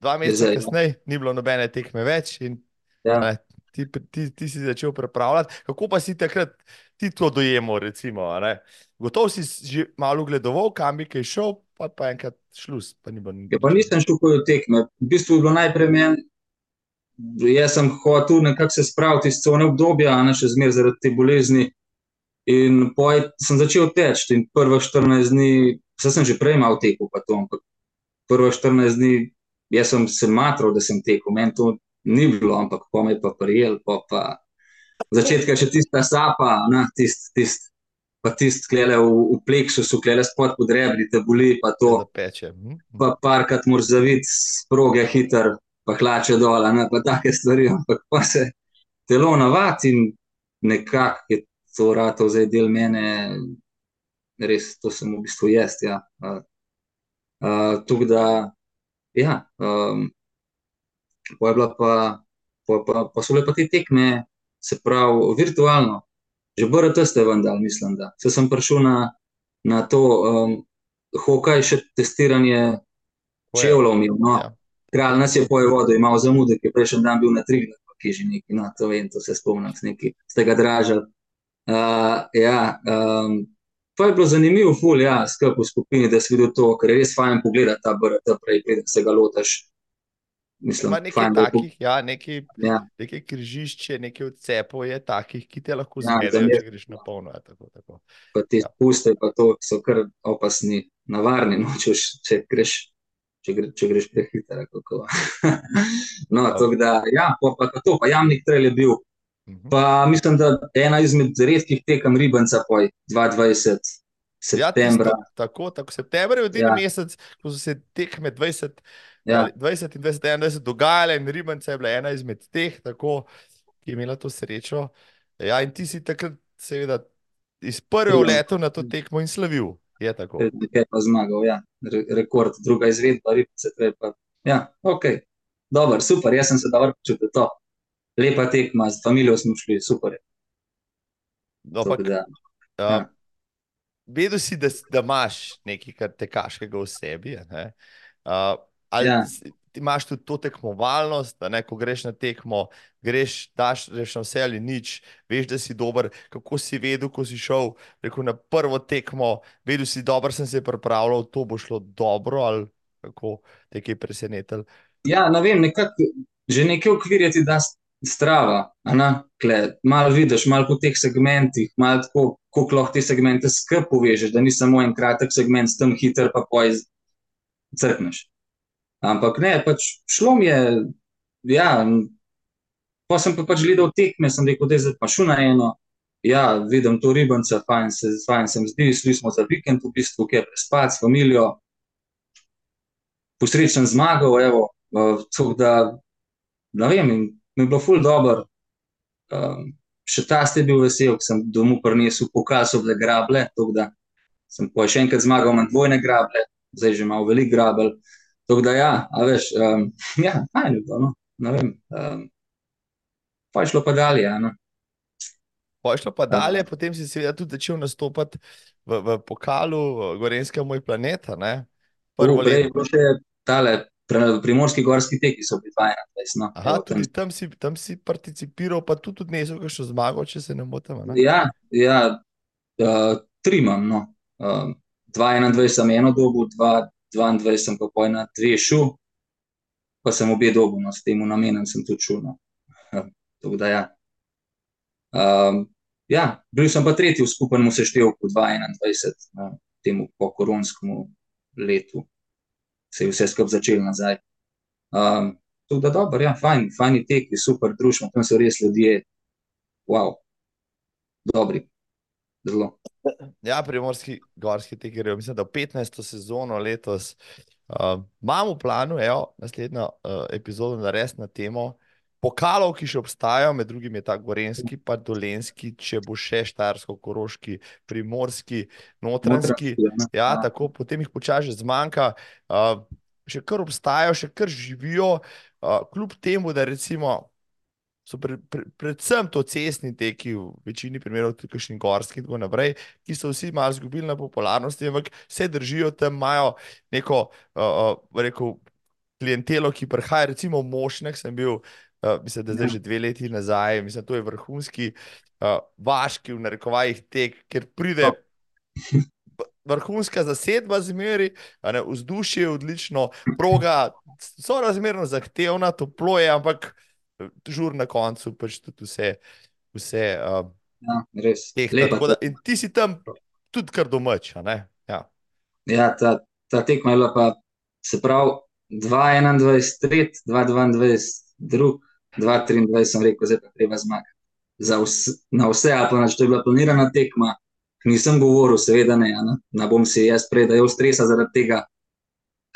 dva meseca ja. kasneje ni bilo nobene tekme več. In, ja, Ne, ti, ti, ti si začel pripravljati. Kako pa si takrat ti to dojemal? Recimo? Gotovo si že malo gledoval, kam bi kaj šel, pa, pa enkrat šlus. Pa ni. Ja, pa nisem šel kot tekme. V bistvu je bilo najprej meni, jaz sem hotel nekako se spraviti iz cone obdobja, ne še zmeraj zaradi te bolezni. In poj sem začel teči in prva 14 dni, vse sem že prej imel teku, pa to, ampak prva 14 dni, jaz sem se matral, da sem tekel, meni to ni bilo, ampak pa me je pa prijel, pa pa začetka še tista sapa, na tist, tist, pa tist klele v, v pleksusu, klele spod pod rebri, te boli, pa to Zapeče. Hm? pa parkrat moraš zaviti s proge hiter, pa hlače dol, a ne pa take stvari, ampak pa se telo navadi in nekako je to ratov zdaj del mene, res to sem v bistvu jaz, ja. Uh, uh, Tako da, ja, um, pa je bila pa, pa, pa, pa so bile pa te tekme, se pravi, virtualno, že BRT ste vendar, mislim, da. Se sem prišel na, na to um, hokej, še testiranje čevlov imel. No. Ja. Kralj nas je pojevodil, imel zamude, ki je prejšnji dan bil na tri, ki je že neki, no, to vem, to se spomnim, neki ste ga dražali. Uh, ja, um, to je bilo zanimivo, ful, ja, skupaj v skupini, da si videl to, ker je res fajn pogledati ta BRT, prej, preden se ga lotaš. Mislim, nekaj fajn, takih, ja, nekaj, ja. nekaj križišče, nekaj odcepov je takih, ki te lahko ja, zmedejo, če greš na polno. Ja, tako, tako. Pa te ja. spuste, pa to so kar opasni, navarni, no, če, če greš če, gre, če greš prehiter. [LAUGHS] no, tako da, ja, pa, pa, to, pa jamnik trail je bil. Mhm. Pa mislim, da ena izmed redkih tekem ribanca, poj 22. Septembra. Ja, tisto, tako, tako september je edini ja. mesec, ko so se tekme 20, ja. 20 in 21 dogajale, in Ribanca je bila ena izmed teh, tako, ki je imela to srečo. Ja, in ti si takrat, seveda, iz prvega ja. leta na to tekmo in slavil. Je tako. Je pa zmagal, ja. Re rekord, druga izvedba, ribice. Pa... Ja, ok, dobro, super, jaz sem se dobro počutil. To. Lepa tekma, z familijo smo šli, super. No, pa, da, uh, ja. Vedel si, da, da imaš nekaj tekaškega v sebi. Uh, ali ja ti imaš tudi to tekmovalnost, da ne, ko greš na tekmo, greš, daš reš na vse ali nič, veš, da si dober. Kako si vedel, ko si šel rekel, na prvo tekmo, vedel si, da sem se pripravljal, to bo šlo dobro ali kako te je presenetilo. Ja, ne vem, nekak, že nekaj ukvirjati, da strava. Malo vidiš, malo po teh segmentih, malo tako, kako lahko te segmente skupaj povežeš, da ni samo en kratek segment, s tem hiter pa poj crkneš. Ampak ne, pač šlo mi je. Ja, pa sem pa pač gledal tekme, sem rekel, da je zdaj pa šlo na eno. Ja, vidim to ribance, fajn se, fajn se mi zdi, šli smo za vikend, v bistvu, ki je prespati s familijo. Posrečen zmagal, evo, uh, da, ne vem, mi je bilo ful dobro. Um, še ta ste bil vesel, ker sem domov prinesel pokal, so bile grable, tako da sem pa še enkrat zmagal, imam dvojne grable, zdaj že imam veliko grabel. Tako da, ja, a veš, um, [LAUGHS] ja, fajn je bilo, no, ne vem. Um, pa je šlo pa dalje, ja, no. Pa je šlo pa dalje, potem si seveda tudi začel nastopati v, v pokalu Gorenskega moj planeta, ne? Prvo leto. Prej, še tale, primorski gorski teki so bili 21, no. Aha, Evo, tudi tam si, tam si participiral, pa tudi odnesel kakšno zmago, če se ne motim? Ja, ja, uh, tri imam, no. Uh, 21 sem eno dobu, 2 22 sem pa poj na dve šu, pa sem obe dobu, no, s tem namenom sem tudi šel. No. Tako da, ja. Um, ja, bil sem pa tretji v skupnem seštevku 2021, no, temu po koronskemu letu, se je vse skupaj začelo nazaj. Um, tako da, dobro, ja, fajn, fajni teki, super družba, tam so res ljudje, wow, dobri, zelo. Ja, primorski gorski teker, mislim, da 15. sezono letos uh, imamo v planu, evo, naslednjo uh, epizodo narediti na temo pokalov, ki še obstajajo, med drugim je ta gorenski, pa dolenski, če bo še štarsko, koroški, primorski, notranski. Ja, ja, tako potem jih počasi zmanjka. Uh, še kar obstajajo, še kar živijo, uh, kljub temu, da recimo so pre, pre, predvsem to cestni teki, v večini primerov tudi kakšni gorski in tako naprej, ki so vsi malo izgubili na popularnosti, ampak se držijo tam, imajo neko, uh, uh, rekel, klientelo, ki prihaja, recimo Mošnek, sem bil, uh, mislim, da zdaj že dve leti nazaj, mislim, to je vrhunski, uh, vaški v narekovajih tek, ker pride. Vrhunska zasedba zmeri, vzdušje je odlično, proga so razmerno zahtevna, toplo je, ampak žur na koncu, pač tudi vse. vse uh, ja, res. Lepa, da, in ti si tam tudi kar domač. Ja, ja ta, ta tekma je bila pa, se pravi, 2-21, 3, 2-22, 2-23, sem rekel, zdaj pa treba zmagati. Na vse, ali pa če to je bila planirana tekma, nisem govoril, seveda ne, ne, ne bom si jaz predajal stresa zaradi tega,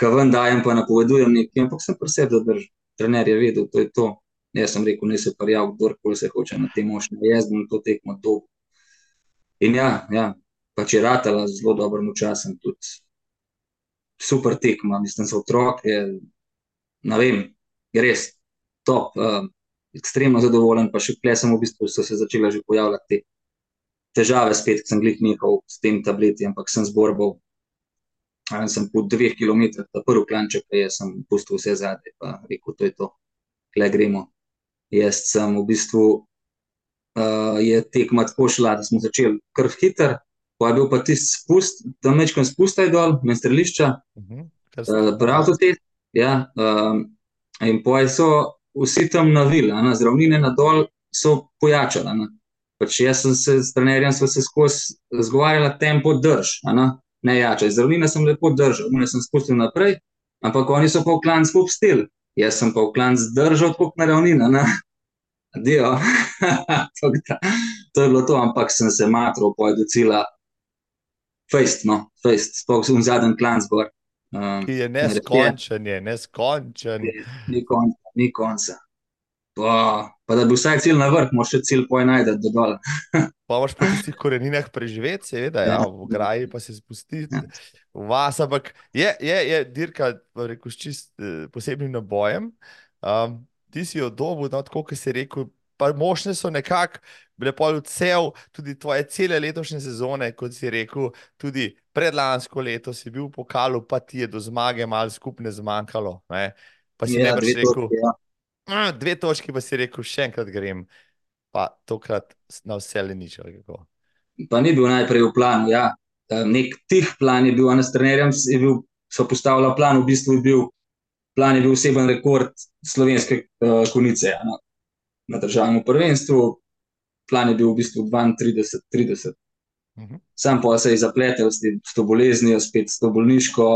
kar ven dajem, pa napovedujem nekaj, ampak sem pri sebi zadržal. Trener je vedel, to je to. Jaz sem rekel, ne se prijav, kdorkoli se hoče na tem mošnju jezditi, na to tekmo to. In ja, ja pač je ratala zelo dobrim časom, tudi super tekma, mislim, za otroke, ne vem, je res top, uh, ekstremno zadovoljen, pa še kle sem v bistvu so se začela že pojavljati te težave spet, ker sem glih nehal s tem tableti, ampak sem zborbal Ali sem po dveh kilometrih, ta prvi klanček, ki sem pustil vse zadnje, pa rekel, to je to, kle gremo. Jaz sem v bistvu, uh, je tekma tako šla, da smo začeli kar hiter, pa je bil pa tisti spust, tam večkrat spustaj dol, med strelišča, Uh -huh. uh, prav to te. Ja, um, in poj so vsi tam navili, a ne, z ravnine na dol so pojačali. a ne. Pač jaz sem se s trenerjem se skozi zgovarjala, tempo drž, a ne, jačaj. Z ravnine sem lepo držal, one sem spustil naprej, ampak oni so pa v klanc popstil. Jaz sem pa v klanc držal tako kot na ravnina, ne. Adijo. [LAUGHS] To je bilo to, ampak sem se matral, poj do cilja. Fejst, no, fejst, sploh v zadnjem klanc gor. Um, Ki je neskončen, je neskončen. ni konca, ni konca. Pa, pa da bi vsaj cilj na vrh, moraš še cilj poj najti do dol. Pa moraš po tistih koreninah preživeti, seveda, ja, Ja. v graji pa se spustiti Ja. v vas, ampak je, je, je dirka, rekel, s čist eh, posebnim nabojem. Um, ti si jo dobil, no, tako kot si rekel, pa možne so nekako bile pol cel, tudi tvoje cele letošnje sezone, kot si rekel, tudi predlansko leto si bil v pokalu, pa ti je do zmage malo skupne zmanjkalo. Ne? Pa si Ja, najbrž rekel, točki, ja. "Ah, dve točki, pa si rekel, še enkrat grem, pa tokrat na vse ali nič. ali kako." Pa ni bil najprej v planu. Ja. Nek tih plan je bil, a ne s trenerjem je bil, so postavila plan, v bistvu je bil, plan je bil oseben rekord slovenske uh, konice ja, na, na državnem prvenstvu. Plan je bil v bistvu 32-30. Mhm. Sam pa se je zapletel s, s to boleznijo, spet s to bolniško,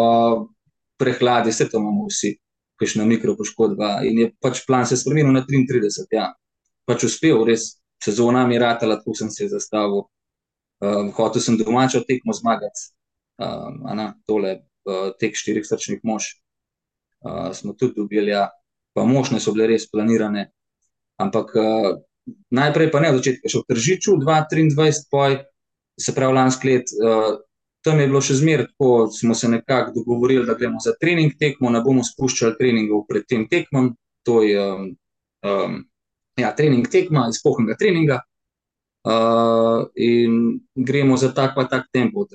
prehladi, vse to imamo vsi, kakšna mikropoškodba. In je pač plan se spremenil na 33. Ja. Pač uspel, res sezona mi je ratala, tako sem se zastavil. Um, hotel sem domačo tekmo zmagati, um, a na tole tek štirih srčnih mož. Uh, smo tudi dobili, ja. pa možne so bile res planirane. Ampak uh, najprej pa ne v začetku, še v Tržiču, 2023, poj, se pravi lansko let, uh, tam je bilo še zmeraj tako, smo se nekako dogovorili, da gremo za trening tekmo, ne bomo spuščali treningov pred tem tekmom, to je um, um, ja, trening tekma, izpohnega treninga. Uh, in gremo za tak pa tak tempo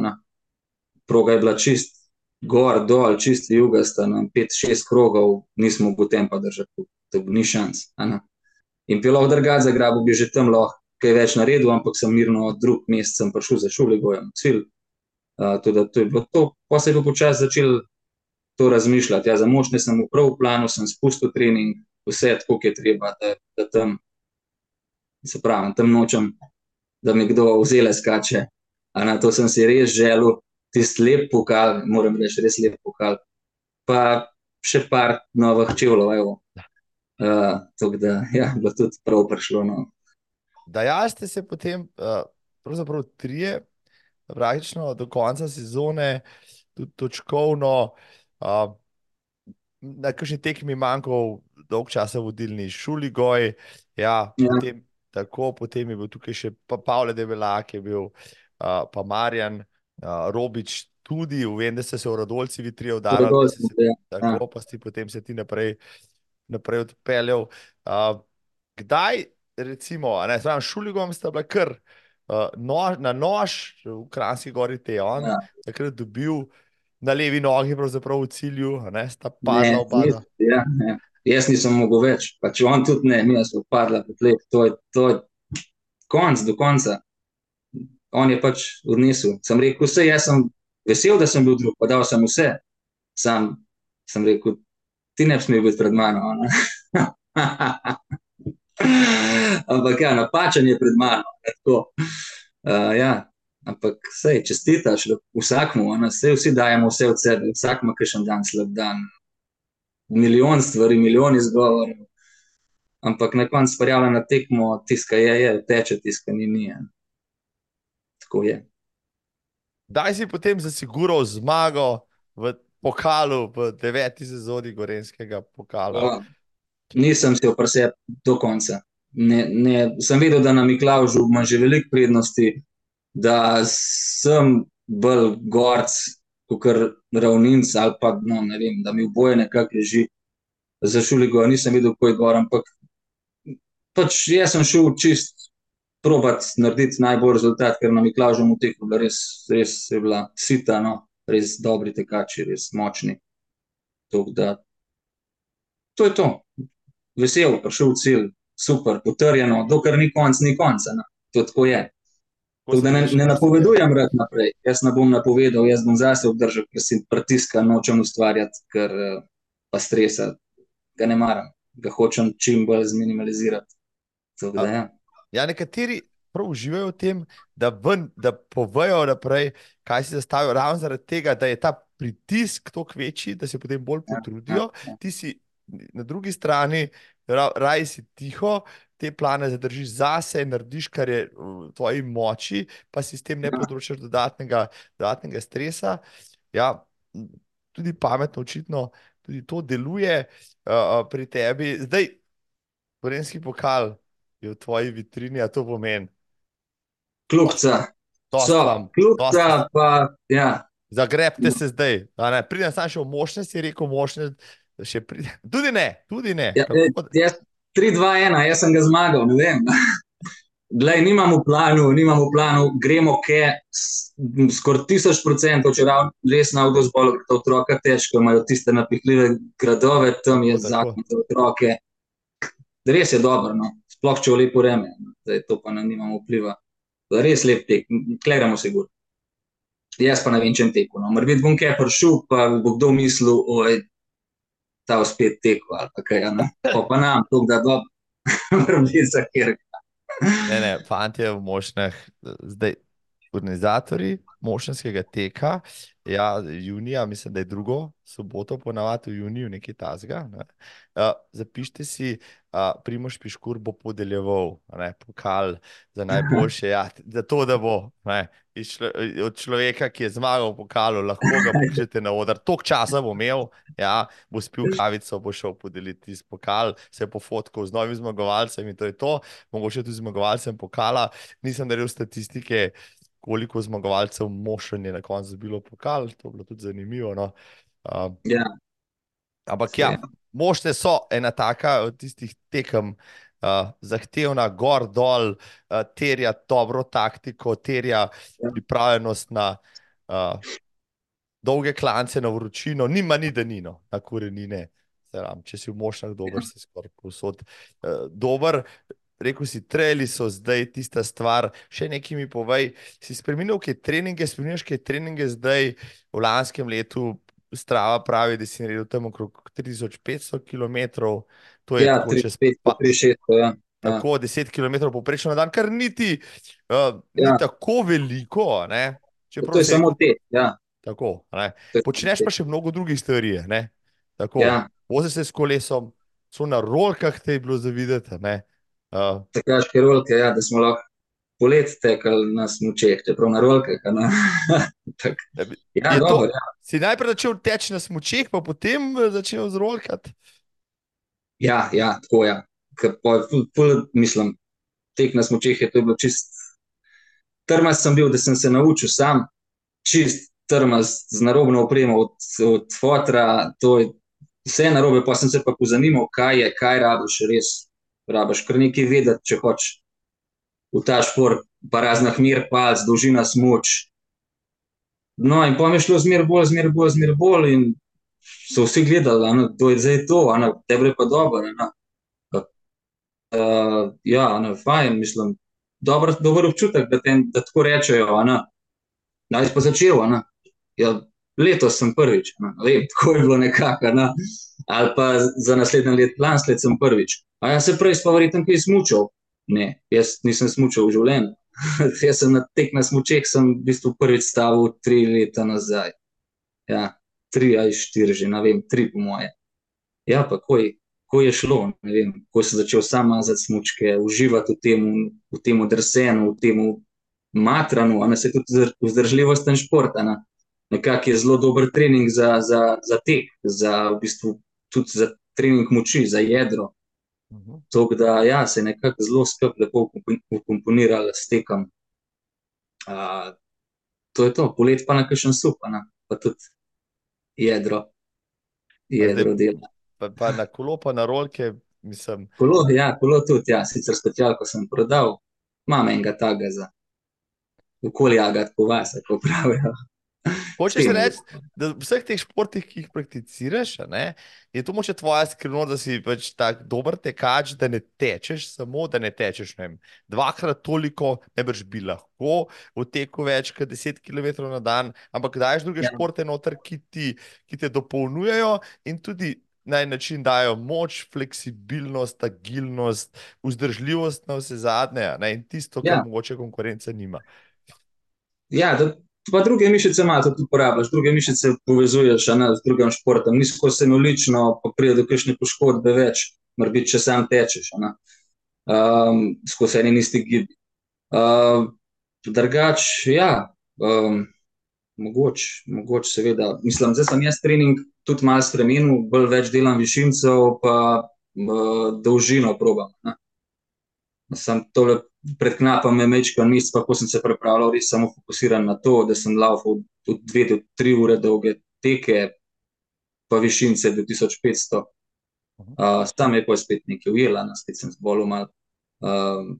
ne. Proga je bila čist gor, dol, čist jugasta, na 5-6 krogov, nismo mogli tempa držati, to ni šans. In bi lahko drugače zagrabil, bi že tam lahko kaj več naredil, ampak sem mirno drug mesec sem prišel za šuligojem cilj. Uh, to, da, to je bilo to, pa se je pa počasi začel to razmišljati. Ja, za močne sem v prav planu, sem spustil trening, vse tako, kot je treba, da, da tam, se pravi, tam nočem, da mi kdo vzele skače. A na to sem si res želel, tisti lep pokal, moram reči, res lep pokal. Pa še par novih čevljev, evo. Uh, tako da, ja, bilo tudi prav prišlo. No. Da, ja, ste se potem, uh, pravzaprav trije, praktično do konca sezone, tudi točkovno, uh, na kakšni tekmi manjkal dolg časa vodilni Šuligoj, ja, Ja. potem, tako, potem je bil tukaj še pa Pavle Debelak, je bil uh, pa Marjan, uh, Robič tudi, vem, da ste se v Radolci vi trije udarili, da ste se ja. tako, pa si potem se ti naprej, naprej odpeljal. Uh, kdaj, recimo, ne, znam, šuligom sta bila kar uh, nož, na nož v Kranjski gori te on, Ja. takrat dobil na levi nogi, pravzaprav v cilju, ne, sta Ne, padla oba. nis- ja, ne. Jaz nisem mogel več, pač on tudi ne, mi smo padla po tleh, to je, to je konc do konca. On je pač odnesel. Sem rekel, vse, jaz sem vesel, da sem bil drug, pa dal sem vse. Sam sem rekel, ti ne bi smel biti pred mano. [LAUGHS] Ampak ja, napačen je pred mano. Uh, ja, ampak sej, čestitaš vsakmu, sej vsi dajemo vse od sebe, vsak ima kakšen dan slab dan, milijon stvari, milijon izgovorov. Ampak na koncu prijavlja na tekmo, tiska je, je, teče, tiska ni, ni. Tako je. Kdaj si potem zasigural zmago v pokalu, v deveti sezoni Gorenskega pokala? O, nisem si oprsel do konca. Ne, ne, sem vedel, da na Miklaužu imam že veliko prednosti, da sem bolj gorc, kot ravninc ali pa no, ne vem, da mi v boje nekako leži. Za šuligo nisem vedel, kako je gor, ampak pač jaz sem šel čist probat narediti najbolj rezultat, ker na Miklaužu mu tekmo bila res, res je bila sita, no. res dobri tekači, res močni. Tuk, to je to. Vesel, prišel v cilj, super, potrjeno, dokler ni konc, ni konca. No. To tako je. Tuk, da ne, ne napovedujem rad naprej. Jaz ne bom napovedal, jaz bom zase obdržal, ker si pritiska nočem ustvarjati, ker pa stresa ga ne maram, ga hočem čim bolj zminimalizirati. Tuk, da, ja. Ja, nekateri prav uživajo v tem, da, ven, da povejo naprej, kaj si zastavijo, ravno zaradi tega, da je ta pritisk toliko večji, da se potem bolj Ja, potrudijo. ja, ja. Ti si na drugi strani, ra, raj si tiho, te plane zadržiš zase, narediš, kar je v tvoji moči, pa si s tem ne Ja. povzročaš dodatnega, dodatnega stresa. Ja, tudi pametno, očitno, tudi to deluje uh, pri tebi. Zdaj, Gorenski pokal je v tvoji vitrini, a to pomeni. Klubca vam. pa, ja, Zagrebte se zdaj. Pridem sam še v močne, si rekel, močne. Še pride. [LAUGHS] Tudi ne, tudi ne. Ja, Kako- jaz, 3, 2, 1, jaz sem ga zmagal, ne vem. [LAUGHS] Glej, nimam v planu, nimam v planu, gremo ke s- m, skoraj tisoč procentov, če ravno res na avtozbolu, ker ta otroka težko imajo tiste napihljive gradove, tam je Tako. zakon za otroke. Res je dobro, no. sploh če v lepo vreme, no. zdaj to pa ne nimamo vpliva. Res lep tek, kleramo se gor. Jaz pa ne vem, čem teku. No. Morbiti bom kaj prišel, pa bo kdo mislil, oj, ta bo spet tekel ali pa kaj, a ne. Pa pa nam, to da moram biti za kjer. Ne, ne, fantje v močnah, zdaj organizatori močnskega teka, ja, junija, mislim, da je drugo soboto, ponavadi v juniju, nekaj tasga. Ne. Uh, zapišite si, uh, Primoš Piškur bo podeljeval ne, pokal za najboljše, ja, za to, da bo ne, člo, od človeka, ki je zmagal v pokalu, lahko ga [LAUGHS] pokličete na oder. Tok časa bo imel, ja, bo spil kavico, bo šel podeliti tisti pokal, se pofotkal z novim zmagovalcem in to je to. Mogoče tudi zmagovalcem pokala. Nisem naredil statistike, koliko zmagovalcev mošen je na koncu bilo pokal, to je bilo tudi zanimivo. No. Uh, Ja, ampak ja, mošne so ena taka od tistih tekem. Uh, zahtevna, gor, dol, uh, terja dobro taktiko, terja Ja. pripravljenost na uh, dolge klance, na vročino, nima ni danino, na korenine. Ram, če si v mošnjah dober, si skoraj povsod uh, dober. Rekel si, treli so zdaj tista stvar. Še nekaj mi povej, si spremenil kaj treninge, spremeniš kaj treninge zdaj v lanskem letu. Strava pravi, da si naredil tam okrog 3500 km. To je ja tako, 3, če 5, spa- 3, 6, ja. Ja. tako 10 km poprečno na dan, kar niti uh, ni Ja. tako veliko. Ne? Čeprav To je se- samo te, ja. Tako, ne. Počneš pa še mnogo drugih stvari. Tako, Ja. vozi se s kolesom, so na rolkah te je bilo zavideti. ne. Uh, Tekaške rolke, ja, da smo lahko polet tekali na smučeh, čeprav na rolkah. [LAUGHS] Tak. Ja, Je to- dobro, ja. si najprej začel teči na smučeh, pa potem eh, začel zrolkati. Ja, ja, tako je. Ja. Ful, ful, mislim, tek na smučeh je to bilo čist. Trmast sem bil, da sem se naučil sam, čist trmast z narobno opremo od, od fotra, to je vse narobe, pa sem se pa pozanimal, kaj je, kaj rabiš res. Rabiš kar nekaj vedeti, če hočeš v ta šport, pa razna hmer palc, dolžina smuč. No, in mi je šlo zmer bolj, zmer bolj, zmer bolj in so vsi gledali, ano, to je zdaj to, ano, tebi je pa dobro. ano. Uh, ja, ne, fajn, mislim, dober, dober občutek, da, tem, da tako rečejo. a ne. Da, jaz pa začel, a ne. ja, letos sem prvič, a ne, vem, tako je bilo nekako, a ne. Ali pa za naslednje let, lansko let sem prvič. A jaz se prej spavoritem, ki je smučal. Ne, jaz nisem smučal v življenju. [LAUGHS] jaz sem na tek na smučeh, sem v bistvu prvič stavil tri leta nazaj. Ja, tri ali štiri, že ne vem, tri po moje. Ja, pa ko je, ko je šlo, ne vem, ko sem začel sam mazati smučke, uživati v tem, v tem drsenu, v tem matranju, a ne se tudi vzdr- vzdržljivosten šport. Nekako je zelo dober trening za, za, za tek, za v bistvu tudi za trening moči, za jedro. Mhm. Tako da ja, se je nekako zelo skrb lepo ukompo- ukomponirala s tekom. Uh, to je to, polet pa na kakšen sup, a ne, pa tudi jedro, jedro dela. Pa, pa na kolo, pa na rolke, mislim, Kolo, ja, kolo tudi, ja, sicer specialko sem prodal, imam enega takega za okolje agat po vas, kako pravijo. Hočeš reči, da v vseh teh športih, ki jih prakticiraš, ne, je to moče tvoja skrivnost, da si pač tako dober tekač, da ne tečeš samo, da ne tečeš ne vem, dvakrat toliko, ne brž bi lahko v teku več kot 10 km na dan, ampak daješ druge ja. športe noter, ki, ti, ki te dopolnjujejo in tudi na en način dajo moč, fleksibilnost, agilnost, vzdržljivost na vse zadnje ne, in tisto, kar ja. mogoče konkurenca nima. Ja, da pa druge mišice imaš, tudi uporabljaš, druge mišice povezuješ ne, z drugim športom. Nizko se nolično, pa pride do kakšne poškodbe več, mora biti, če sam tečeš. Um, skozi eni isti gibi. Uh, drugač, ja, um, mogoče, mogoč, seveda. Mislim, zdaj sem jaz trening tudi malo spremenil, bolj več delam višincev, pa uh, dolžino probam. Ne. Sem tole pred knapom je mečkal misl, pa ko sem se pripravljal, res samo fokusiran na to, da sem laufal od dve do tri ure dolge teke, pa višince do 1500. Uh, tam je pa spet nekaj ujela, na spet sem zbolel mal um,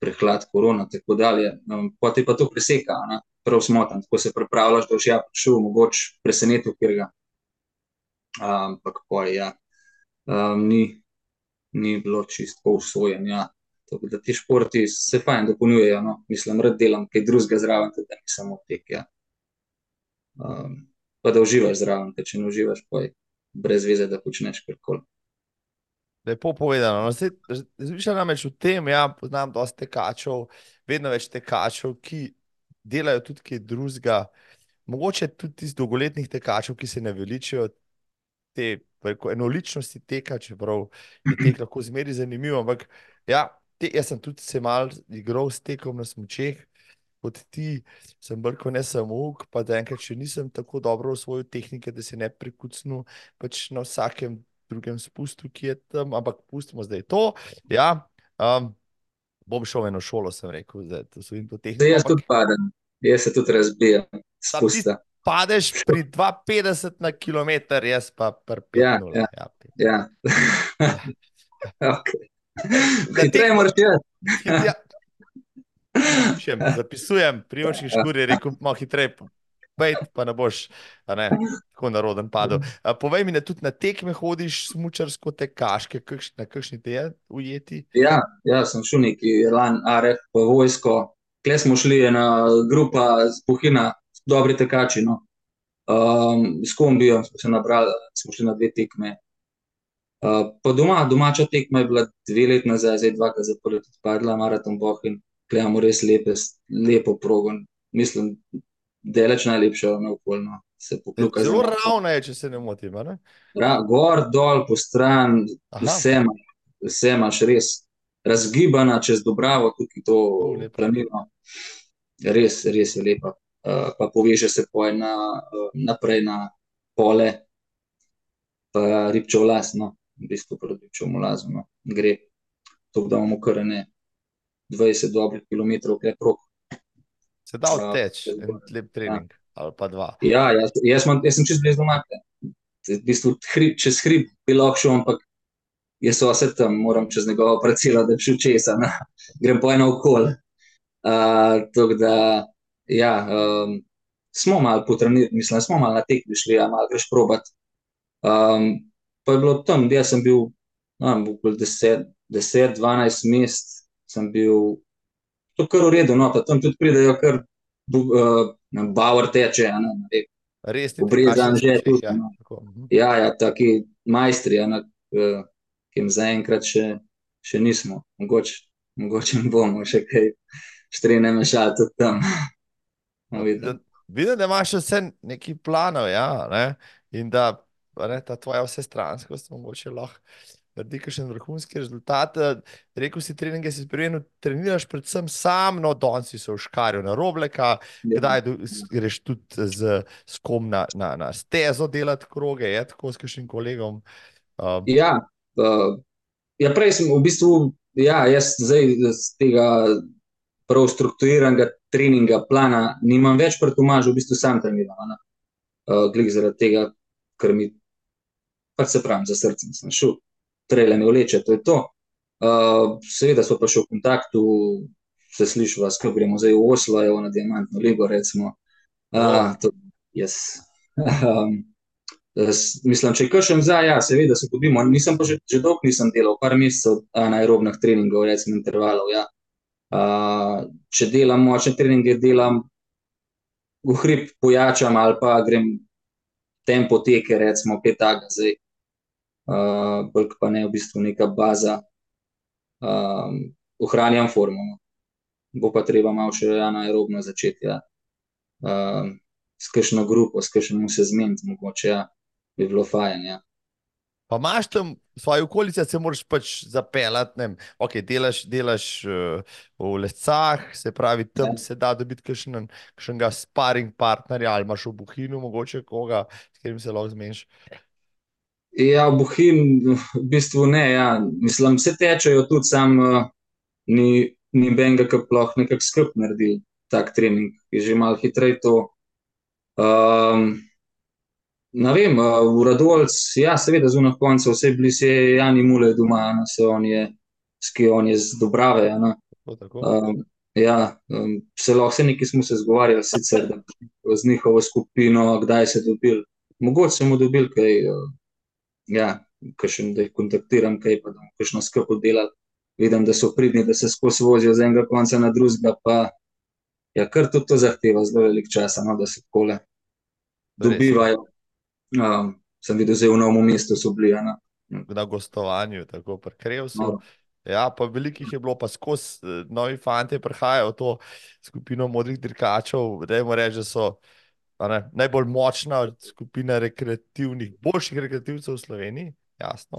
prehlad korona, tako dalje. Um, pa te pa to preseka, ne? prav smotan, ko se pripravljaš, da boš ja prišel, mogoče presenetil, ker ga. Ampak um, pa ja, um, ni, ni bilo čisto usvojen, ja. Tako da ti športi se fajn dopolnjujejo. No? Mislim, da delam kaj drugega zraven, da ni samo tek. Ja. Um, pa da uživaš zraven, ker če ne uživaš, pa je brez veze, da počneš karkoli. Lepo povedano. No, Zvišaj namreč v tem, ja, poznam dosta tekačev, vedno več tekačev, ki delajo tudi kaj drugega. Mogoče tudi iz dolgoletnih tekačev, ki se ne veličijo te enoličnosti teka, čeprav je tek [CLEARS THROAT] lahko zmeri zanimivo. Ampak ja, te, jaz sem tudi se mal igral s tekom na smočeh, kot ti, sem brko ne samo uk, pa da enkrat še nisem tako dobro v svojo tehnike, da se ne prekucnu pač na vsakem drugem spustu, ki je tam, ampak pustimo zdaj to. Ja, um, bom šel v eno šolo, sem rekel, da so jim to tehnike. Jaz tudi padem, jaz se tudi razbijam. Spusta. Padeš pri 250 na kilometr, jaz pa pri 5. Ja, ja. ja. ja. [LAUGHS] okay. Hitreje moraš delati. Ja. Zapisujem, pri očih škuri, rekel malo hitreje. Pejt, pa ne boš ne, tako naroden padel. A, povej mi, da tudi na tekme hodiš, smočarsko tekaške, kakš, na kakšni te je ujeti? Ja, ja sem šel neki lan, aref, pa vojsko. Kle smo šli, ena grupa z Buhina, dobri tekači. No. Um, s kombijo smo se nabrali, smo šli na dve tekme. Uh, pa doma, domača tekma je bila dve leti nazaj, zdaj dva, ki je zaprta, padla maraton Bohin, klejamo res lepe, lepo progo. Mislim, da je leč najlepša na okolju. Zelo ravno je, če se ne motim. Ne? Ra, gor, dol, po stran, vse, vse imaš res razgibana čez Dobravo, tukaj to planino. Res, res je lepa. Uh, pa poveže se poj na, uh, naprej na pole, pa ribčo vlasno v bistvu proti čemu lazno. Gre to, da imamo kar ne 20 dobrih kilometrov, kaj prok. Se da odteč, lep trening ja. ali pa dva. Ja, jaz, jaz, man, jaz sem čez blizu Makle. V bistvu hrib, čez hrib bi lahko šel, ampak jaz so vse tam, moram čez njegovo parcelo, da bi šel česa, na. [LAUGHS] grem po eno okolje. Uh, tako da, ja, um, smo malo potrenirali, mislim, smo malo na tekmi šli, a malo greš probat. Um, pa je bilo tam, da sem bil, no, bil 10-12 mest, sem bil to kar v redu, no, tam tudi pridejo, kar uh, Bauer teče. Ne, ne, Res je. Obrezan že tudi. Ja, no. Mhm. ja, ja, taki majstri, ja, uh, ki jim zaenkrat še, še nismo. Mogoče, mogoče bomo še kaj štrene mešali tudi tam. [LAUGHS] No, vidim, da imaš vse neki planov, ja, ne? in da ne, ta tvoja vse stranskost, mogoče lahko narediš še vrhunski rezultat. Rekl si, treninge si spremenil, treniraš predvsem sam, no, danes si v škarju na robleka, ja. kdaj greš tudi z, z kom na, na, na stezo delati kroge, je tako s kakšnim kolegom. Um, ja, uh, ja, prej sem v bistvu, ja, jaz zdaj z tega prav strukturiranega treninga, plana, nimam več pred umažem, v bistvu sam treniram. Uh, Glik zaradi tega, ker mi pač se pravim, za srce sem šel, trele me vleče, to je to. Uh, seveda smo pa še v kontaktu, se slišva, skupaj gremo zdaj v Oslo, evo na Diamantno ligo, recimo. Uh, to, yes. um, mislim, če kažem za, ja, seveda se dobimo. Nisem pa že, že dolgo nisem delal, par mesecev anaerobnih treningov, recimo intervalov. Ja. Uh, če delam močne treninge, delam v hrib, pojačam ali pa grem tempo teke, recimo pet taga zdaj. Uh, Bolj pa ne v bistvu neka baza. Um, ohranjam formo. No. Bo pa treba malo še anaerobno začeti. Ja. Uh, s kakšno grupo, s kakšnim se zmeniti, mogoče ja, bi bilo fajn. Ja. Pa imaš tam svoje okolice, se moraš pač zapeljati, ne vem, ok, delaš, delaš uh, v lescah, se pravi, tam ja. se da dobiti kakšnega sparing partnerja ali imaš v Buhinu mogoče koga, s katerim se lahko zmeniš. Ja, v Buhinu v bistvu ne, ja. mislim, vse tečejo tudi sam, uh, ni, ni benga, ki lahko nekako skrb naredil tak trening, je že malo hitreje to. Um, ne vem, v Radovljic, ja, seveda, zunaj konca, vse bili se Jani Mule doma, no, se on je, ski on je z Dobrave. No. Um, ja, um, se lahko se neki smo se zgovarjali, sicer da, z njihovo skupino, kdaj se dobil. Mogoče smo dobili kaj, uh, ja, kakšen, da jih kontaktiram, kaj pa da kakšno skrb oddelati. Vidim, da so pridni, da se skozi vozijo z enega konca na drugega, pa ja, kar tudi to zahteva zelo velik čas, no, da se kole dobivajo. Um, sem videl, da je v novem mestu so bili. Ja, na gostovanju, tako prekril sem. No. Ja, pa velikih je bilo, pa skozi eh, novi fanti prihajajo v to skupino modrih dirkačev. Dajmo reči, da so ne, najbolj močna skupina rekreativnih, boljših rekreativcev v Sloveniji. Jasno.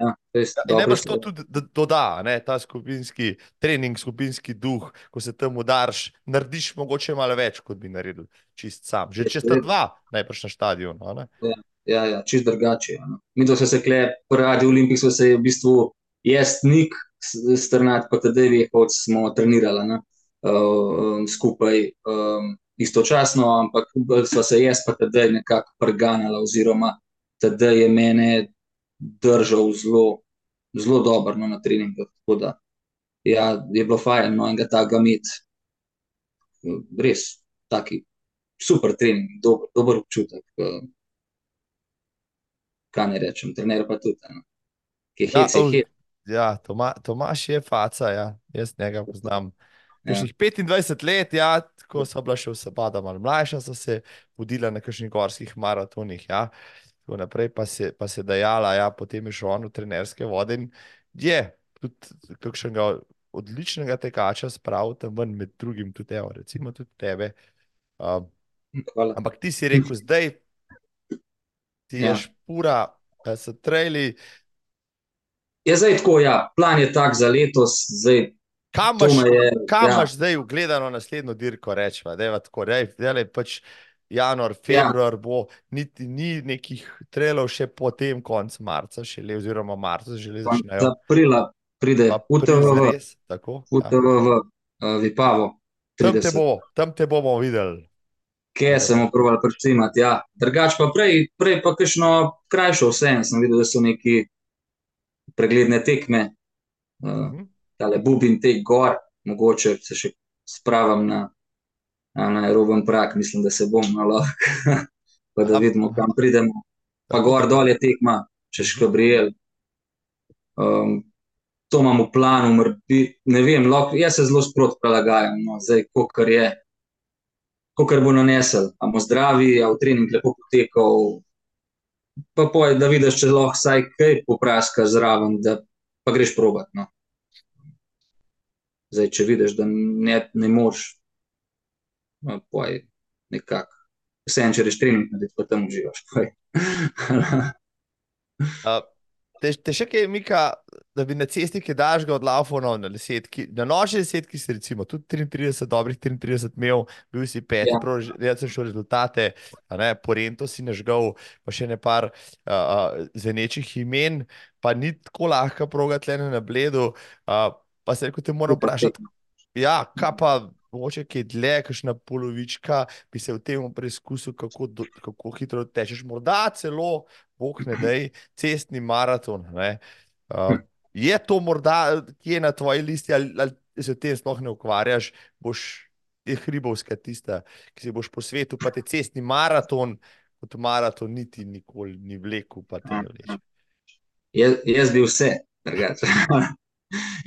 Ja, ja, ne boš to tudi doda, ne, ta skupinski trening, skupinski duh, ko se tam udariš, narediš mogoče malo več, kot bi naredil čist sam. Že če sta dva, najprej na stadionu. Ja, ja, ja, čist drugače. Ja. Mi, da smo se kle, prvi olimpijski, so se v bistvu jestnik, strnat, pa tudi dve, kot smo trenirali uh, skupaj. Um, Istočasno, ampak so se jaz pa tudi nekako preganjala, oziroma tudi je mene držal zelo, zelo dobro no, na treningu. Da, ja, je bilo fajn, no, enega takega imeti, res taki super trening, dober, dober občutek. Kaj ne rečem, trener pa tudi. No. Ki je hec, je hec. Ja, Toma, Tomaš je faca, ja. jaz njega poznam. Ja. 25 let, ja, ko so bila še vse bada, malo mlajša, so se vodila na kakšnih gorskih maratonih. Ja. Tako naprej, pa se, pa se dajala, ja, potem je šel v trenerske vode in je tudi kakšnega odličnega tekača spravil tam ven, med drugim tudi, evo, recimo tudi tebe. Uh, ampak ti si rekel, zdaj ti ja. je špura, so trajli. Je zdaj tako, ja, plan je tak za letos, zdaj. Kam imaš ja. zdaj ugledano naslednjo dirko, rečemo, da je tako, da je pač januar, ja. februar ja. bo, niti ni nekih trelov, še potem konc marca, še le, oziroma marca, že le začnejo. Aprila pride, UTV, tako. UTV, ja. uh, Vipavo. Tam te, bo, tam te bomo videli. Kje smo provali prečimati, ja. Drugač pa prej, prej pa kakšno krajšo vse, sem videl, da so neki pregledne tekme, uh, uh -huh. Tale bubin tek gor, mogoče se še spravim na na aeroben prak, mislim, da se bom malo, [LAUGHS] pa da vidimo, kam pridemo. Pa gor dol je tekma, če še Gabriel. Um, to imamo v planu, mrbi, ne vem, lahko, jaz se zelo sprot prilagajam, no, zdaj, kokar je, kokar bo nanesel, a bomo zdravi, a v trening lepo potekal, pa poj, da vidiš, če lahko vsaj kaj popraska zraven, da pa greš probat, no. Zdaj, če vidiš, da ne, ne moreš, poj, nekako. Vse en, če rečeš trening, pa tam uživaš. [LAUGHS] Te, te še kaj, Mika, da bi na cesti, ki daš ga od Laufona na desetki, na noči desetki si recimo tudi 33, dobrih 33 imel, bil si pet, ja. jaz sem šel rezultate, ne, Porento si nažgal, pa še ne par uh, zvenečih imen, pa ni tako lahko progat le na bledu, uh, pa se rekel, te moram vprašati, ja, kaj pa mogoče kaj dlje, kakšna polovička, bi se v tem preizkusil, kako, do, kako hitro tečeš. Morda celo, bog ne da, cestni maraton. Uh, je to morda, ki je na tvoji listi, ali, ali se v tem sploh ne ukvarjaš, boš je hribovska tista, ki se boš po svetu, pa te cestni maraton, kot maraton, niti nikoli ni vlekel, pa te ne. Jaz, jaz bi vse, drugače. [LAUGHS]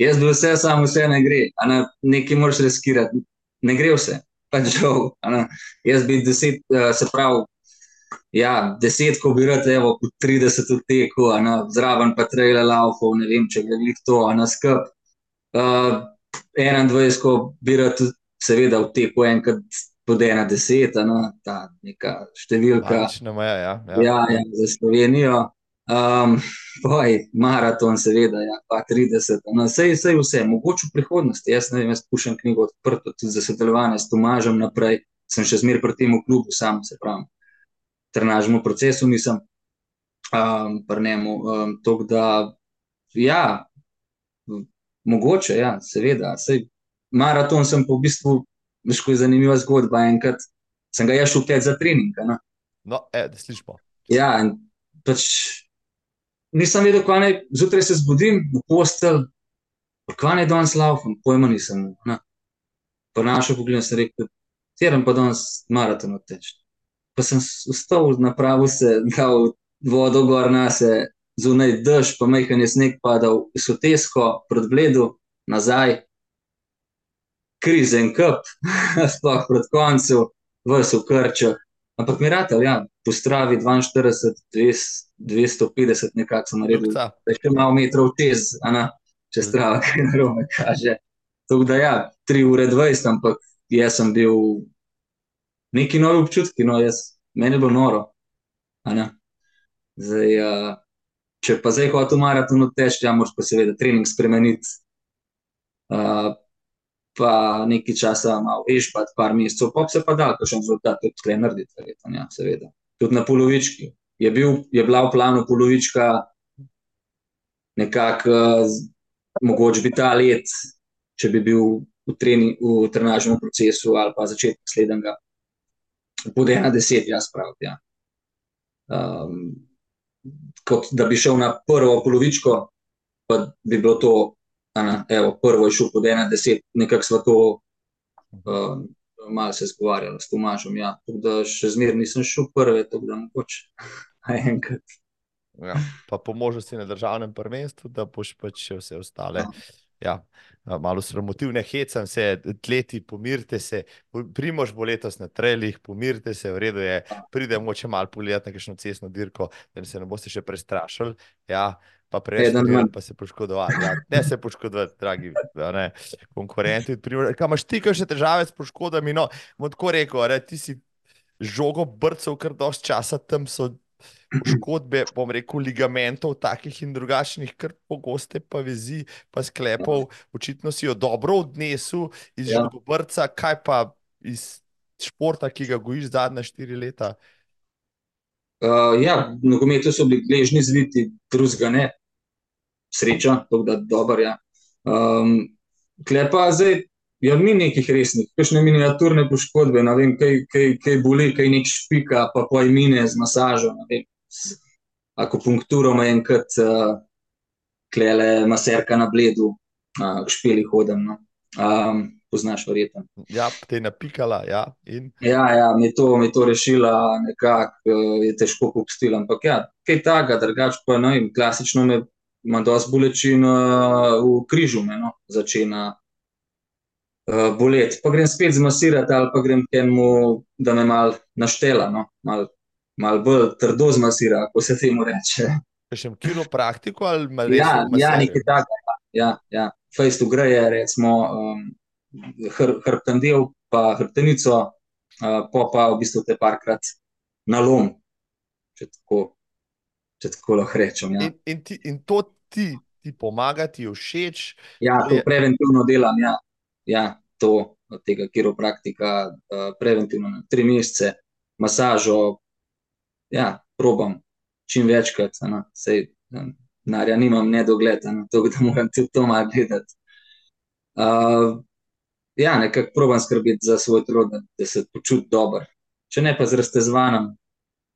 jaz bi vse, samo vse ne gre. Ne, nekaj moraš riskirati, ne gre vse. Pač žal, jaz bi deset, uh, se pravi, ja, deset, ko bi rad, evo, po 30 odteku, zraven pa trajle laufov, ne vem, če bi to, a na skrb. Uh, 21, ko bi rad, seveda, v teku enkrat pod ena deseta, no, ta neka številka. Meja, ja, ja. Ja, ja, za Slovenijo. Um, boj, maraton, seveda, ja, 30. No, sej, sej vse, mogoče v prihodnosti. Jaz ne vem, jaz pušem knjigo odprto tudi za sodelovanje s Tomažem naprej, sem še zmer pri tem klubu, sam se pravim. Trenažemo procesu, nisem um, pri njemu. Um, Tok da, ja, mogoče, ja, seveda. Sej, maraton sem pa v bistvu, veš, ko je zanimiva zgodba. Enkrat sem ga jaz šel pet za trening. No, no e, da slišimo. Ja, in pač nisem vedel, kaj naj zjutraj se zbudim v postelj, kaj naj danes laufam, pojma nisem. No. Pa našel pogled, sem rekel, tiram pa danes maraton odteč. Pa sem vstal, napravil se, dal vodo gor na se, zunaj dež, pa majhen je sneg padal, sotesko, pred bledu, nazaj, krizen kup, [LAUGHS] sploh pred koncu, vse v krčah. Ampak mi rade, ja, po stravi 42, 250, nekako sem naredil. Da je še malo metrov čez, ana, če strava kaj narobe kaže. Tako da ja, 3 ure 20, ampak jaz sem bil neki novi občutki, no, jaz, meni je bilo noro. Zdaj, uh, če pa zdaj hočeš maraton odteči, ja, moraš pa seveda trening spremeniti. Uh, pa nekaj časa malo vešpati, par mesecev, pa se pa da, ker še rezultat tudi tukaj narediti, verjetno, ja, seveda. Tudi na polovički. Je, bil, je bila v planu polovička nekako, mogoče bi ta let, če bi bil v, treni, v trenažnem procesu ali pa začetek slednjega, pod ena deset, jaz pravim. Ja. Um, kot da bi šel na prvo polovičko, pa bi bilo to, ena, evo, prvo je šel pod ena deset, nekako smo to uh, malo se zgovarjali s Tomažom. Ja. Tako da še zmeraj nisem šel prve, tako da mogoče [LAUGHS] enkrat. Ja, pa po možnosti na državnem prvenstvu, da boš pač še vse ostale. Ja. Ja, malo sramotivne, hecam se, tleti, pomirite se, primož bo letos na treljih, pomirite se, v redu je, pridemo če malo pogledati na kakšno cestno dirko, da se ne boste še prestrašili. Ja, pa prej, pa se poškodovali. Ja, ne se poškodovati, dragi ne, konkurenti. Kaj imaš ti, kaj še težave s poškodami? No, tako rekel, re, ti si žogo brcev, kar dosti časa tam so poškodbe, bom rekel, ligamentov, takih in drugačnih, kar pogoste pa vezi, pa sklepov. Očitno si jo dobro odnesel iz ja. žogobrca, kaj pa iz športa, ki ga gojiš zadnja štiri leta. Uh, ja, nogometu so bili gležni zviti, drugega ne, sreča, tako da dobro. Ja. Um, klepa zdaj, ja, ni nekih resnih, kakšne miniaturne poškodbe, ne vem, kaj, kaj, kaj boli, kaj nek špika, pa pojmine z masažo, ne vem, akupunkturo ima enkrat, uh, klele maserka na bledu, uh, špeli hodem. No. Um, poznaš, verjetno. Ja, te je napikala. Ja, in... ja, ja mi to, mi to rešila, nekako uh, je težko popustila. Ampak ja, kaj takega, drugače pa no, klasično me ima dosti bolečin uh, v križu, me no, začne. Uh, bolet. Pa grem spet zmasirati, ali pa grem temu, da me malo naštela, no? malo mal bolj trdo zmasira, kako se temu reče. Še v kiropraktiko ali malo več? Ja, ja nekaj takega. Ja, ja. Fejst ugreje, recimo, um, hr, hrbten del, pa hrbtenico, uh, pa pa v bistvu te parkrat na lom, če tako, če tako lahko rečem. Ja. In, in, ti, in to ti, ti pomaga, ti všeč? Ja, to je... preventivno delam. Ja. Ja, to od tega kiropraktika, uh, preventivno na tri mesece, masažo, ja, probam čim večkrat, no, sej, narja nimam nedogled, no, to, da moram tudi to malo gledati. Uh, ja, nekako probam skrbeti za svoj da, da se počutim dobro. Če ne pa z raztezvanjem.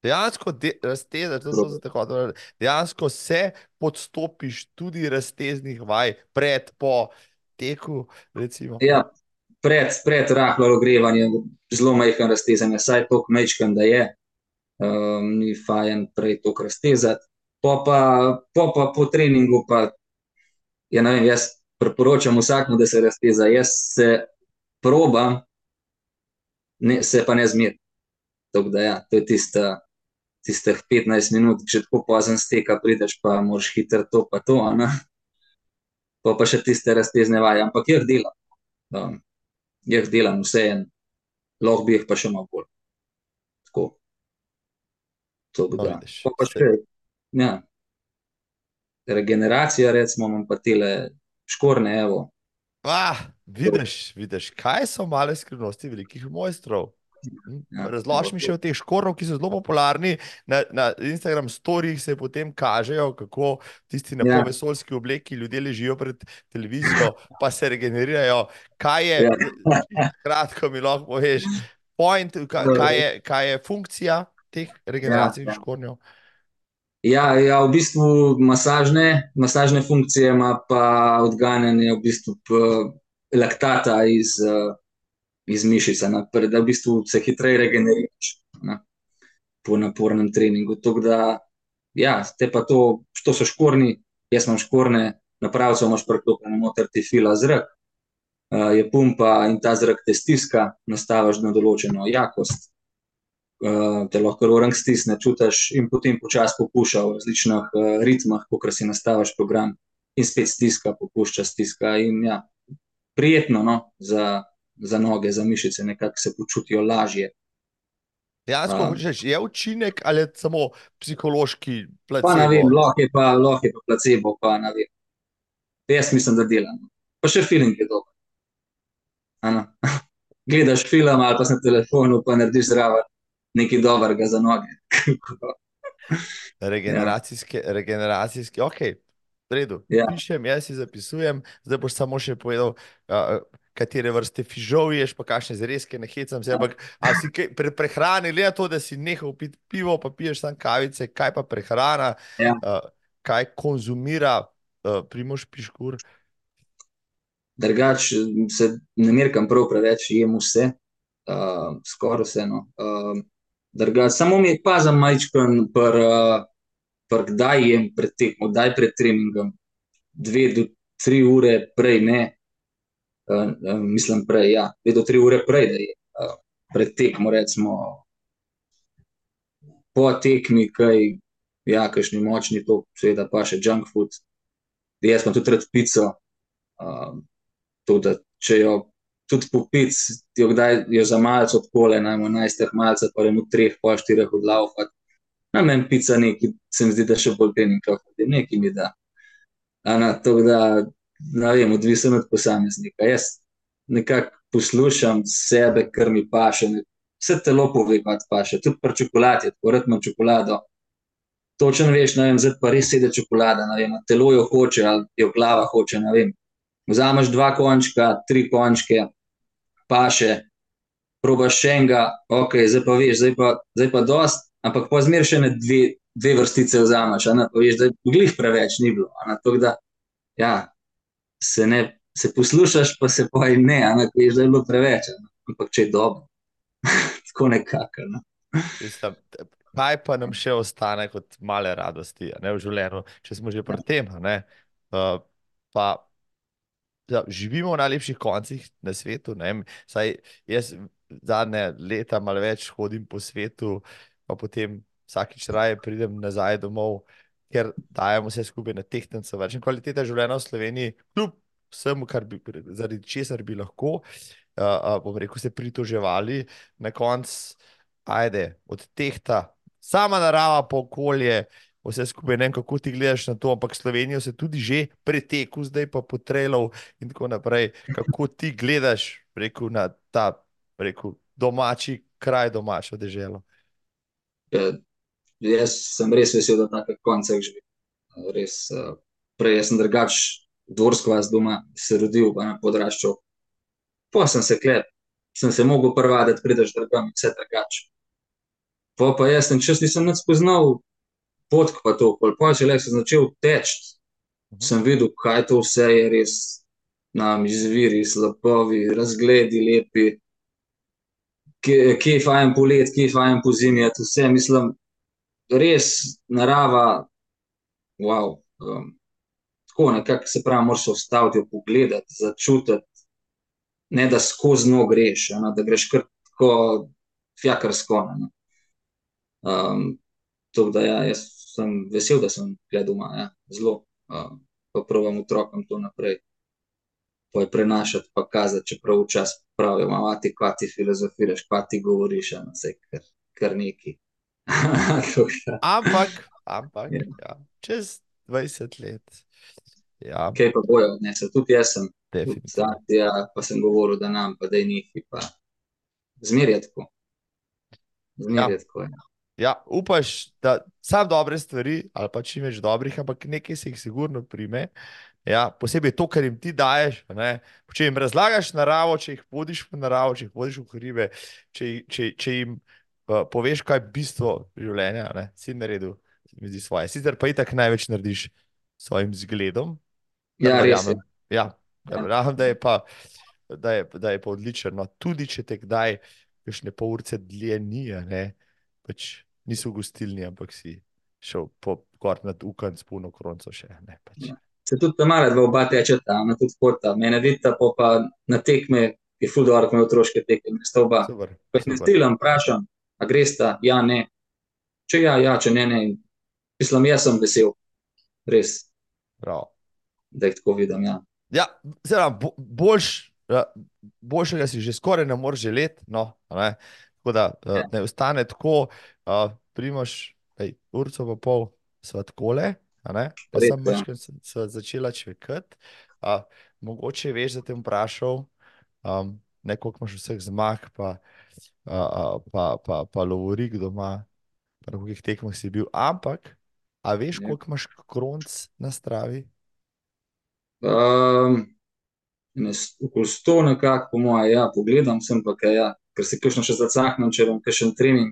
Dejansko, de, razteze, tako, dejansko se podstopiš tudi razteznih vaj, pred, po teku. Recimo. Ja, pred, pred rahlo ogrevanjem, zelo majhen raztezanje, saj to kmečkam, da je, um, ni fajn prej to raztezati. Po pa, po pa po treningu, pa ja, vem, jaz priporočam vsakmu, da se razteza. Jaz se probam, ne, se pa ne zmerim. Tako da, ja, to je tista. Tistih 15 minut, če tako pozem steka, prideš pa moraš hitro to, pa to. Ne? Pa pa še tiste raztezne vaje, ampak jih delam. Um, jih delam vse en, lahko bi jih pa še malo bolj. Tako. To bi ga. Pa pa še, ja. Regeneracija, recimo, imam pa tele škorne, evo. Ah, vidiš, vidiš, kaj so male skrivnosti velikih mojstrov. Ja, Razloži mi še o teh škorov, ki so zelo popularni. Na, na Instagram storijih se potem kažejo, kako tisti na ja. vesoljski obleki ljudje ležijo pred televizijo, pa se regenerirajo. Kaj je, ja. [LAUGHS] kratko mi lahko poveš, point, kaj, kaj, je, kaj je funkcija teh regeneracij ja, ja. škornjev? Ja, ja, v bistvu masažne, masažne funkcije ima pa odganjanje v bistvu laktata iz, iz mišice, na, da v bistvu se hitreje regeneriraš na, po napornem treningu. Da, ja, te pa to, to so škorni, jaz imam škorne, na pravcu imaš preklopljeno noter ti fila zrak, je pumpa in ta zrak te stiska, nastaviš na določeno jakost uh, te lahko orang stisne, čutiš in potem počasi popušča v različnih uh, ritmah, kot si nastaviš program in spet stiska, popušča stiska. In, ja, prijetno no, za, za noge, za mišice, nekako se počutijo lažje. Dejansko um, je učinek ali je samo psihološki placebo? Pa ne vem, lahko je pa, lahko je pa placebo, pa ne vem. Jaz mislim, da delam. Pa še film je dober. [LAUGHS] Gledaš film ali pa na telefonu, pa narediš zraven nekaj dobrega za noge. [LAUGHS] regeneracijske, regeneracijske, ok, v redu. Ja. Pišem, jaz si zapisujem, zdaj boš samo še povedal. Uh, Katere vrste fižol ješ, pa kakšne zrezke, ne hecam se. Ampak, ali si pre, prehrani, le to, da si nehal piti pivo, pa piješ tam kavice, kaj pa prehrana, ja. uh, kaj konzumira uh, primoš piškur? Drugač se ne merkam prav preveč, jem vse, uh, skoraj vse. No. Uh, samo mi je pa za majčkan, kdaj jem pred tekmo, kdaj pred treningom, dve do tri ure prej, ne, uh, uh, mislim prej, ja, dve do tri ure prej, da je uh, pred tekmo, recimo, po tekmi, kaj, ja, kakšni močni to, seveda pa še junk food, jaz pa tudi rad pico, uh, to, da če jo tudi po pic, ti jo kdaj jo za malce odpole, najmo najsteh malce, pa v treh, pol štirih odlaufat. Na meni pica neki, se mi zdi, da še bolj trening, kot je neki mi da. Ana, to, da, ne vem, odvisen od posameznika. Jaz nekako poslušam sebe, kar mi paše, vse telo pove, kaj paše, tudi pri čokoladi, tako rad imam čokolado. Točno veš, ne vem, zdaj pa res sedi čokolada, ne vem, telo jo hoče, ali jo glava hoče, ne vem. Vzameš dva končka, tri končke, pa še, probaš še enega, ok, zdaj pa veš, zdaj pa, zdaj pa dost, ampak pa zmer še ne dve, dve vrstice vzameš, ne, pa veš, da glih preveč ni bilo. Tako da, ja, se ne, se poslušaš, pa se in ne, ne, da je bilo preveč, ne, ampak če je dobro, [LAUGHS] tako nekako. Ne. Kaj pa nam še ostane kot male radosti ne, v življenju, če smo že pri tem? Uh, pa ja, živimo v najlepših koncih na svetu. Saj jaz zadnje leta malo več hodim po svetu, pa potem vsakič raje pridem nazaj domov, ker dajemo vse skupaj na tehtnico. Več kvaliteta življenja v Sloveniji, kljub vsemu, bi, zaradi česar bi lahko, uh, bom rekel, se pritoževali, na koncu, ajde, od tehta, sama narava, okolje vse skupaj. Ne vem, kako ti gledaš na to, ampak Slovenijo se tudi že preteku, zdaj pa potrelal in tako naprej. Kako ti gledaš rekel, na ta rekel, domači kraj, domačo deželo? Ja, jaz sem res vesel, da tako koncem živim. Res, uh, prej sem drugač, dvorsko vas doma, se rodil, pa na podrašču. Pa sem se klep, sem se mogel prvaditi, prideš drugam, vse drugače. Pa pa jaz sem čas nisem nič spoznal, potk pa to, pa če le sem začel teči, -huh. sem videl, kaj to vse je res nam izviri, slapovi, razgledi lepi, kje, kje je fajn polet, kje je fajn po zimi, vse mislim, res narava, wow. Um, tako nekako se pravi, moraš ustaviti, jo pogledati, začutiti, ne da skozi no greš, ne, da greš kar tako fjakarsko. Um, tako da ja, jaz sem vesel, da sem gledal doma, ja, zelo. Um, pa pravim otrokom to naprej poj prenašati, pa kazati, čeprav včasih pravijo, mama ti, kva ti filozofiraš, kva ti govoriš, no, vse kar, kar neki. [LAUGHS] ampak, ampak, ja. Ja, čez 20 let. Ja. Kaj pa bojo, ne, se tudi jaz sem. Zati, ja, pa sem govoril, da nam, pa da je njih, pa zmeraj tako. Zmeraj ja. tako, ja. Ja, upaš, da samo dobre stvari, ali pa čim več dobrih, ampak nekaj se jih sigurno prime, Ja, posebej to, kar jim ti daješ. Ne? Če jim razlagaš naravo, če jih vodiš v naravo, če jih vodiš v hribe, če, če, če jim uh, poveš, kaj je bistvo življenja, ne? si na redu, mi zdi svoje. Sicer pa i tak največ narediš s svojim zgledom. Ja, res. Ja, ja, verjamem, da je pa. Da je, da je pa odličen. No, tudi če te kdaj, kakšne pol ure dlje ni, ne, pač niso gostilni, ampak si šel po gor nad ukan s puno kronco še. Ne, pač. ja se tudi tam malo, da oba tečeta, na tudi športa. Mene vidita, pa, pa na tekme, je fudor, kot otroške tekme, sta oba. Pa jih ne stilam, vprašam, a greš ta, ja, ne. Če ja, ja, če ne, ne. Mislim, jaz sem vesel, res. Prav. Da jih tako vidim. Ja, ja zelo boljš. Ja, boljšega si že skoraj ne moreš želeti, no, ne? tako da ja. ne ostane tako, uh, primoš, urco pa pol, svatkole, Pa sem večkrat ja. začela čekati. Uh, mogoče veš, da te vprašal, um, koliko imaš vseh zmag, pa, uh, pa, pa, pa lovorik doma, na kakih tekmah si bil. Ampak, a veš, ja. koliko imaš kronc na stravi? Um, Okoli sto, nekako, po mojem, ja, pogledam sem pa kaj, ja, ker se kakšno še zacahnem, če bom kakšen trening,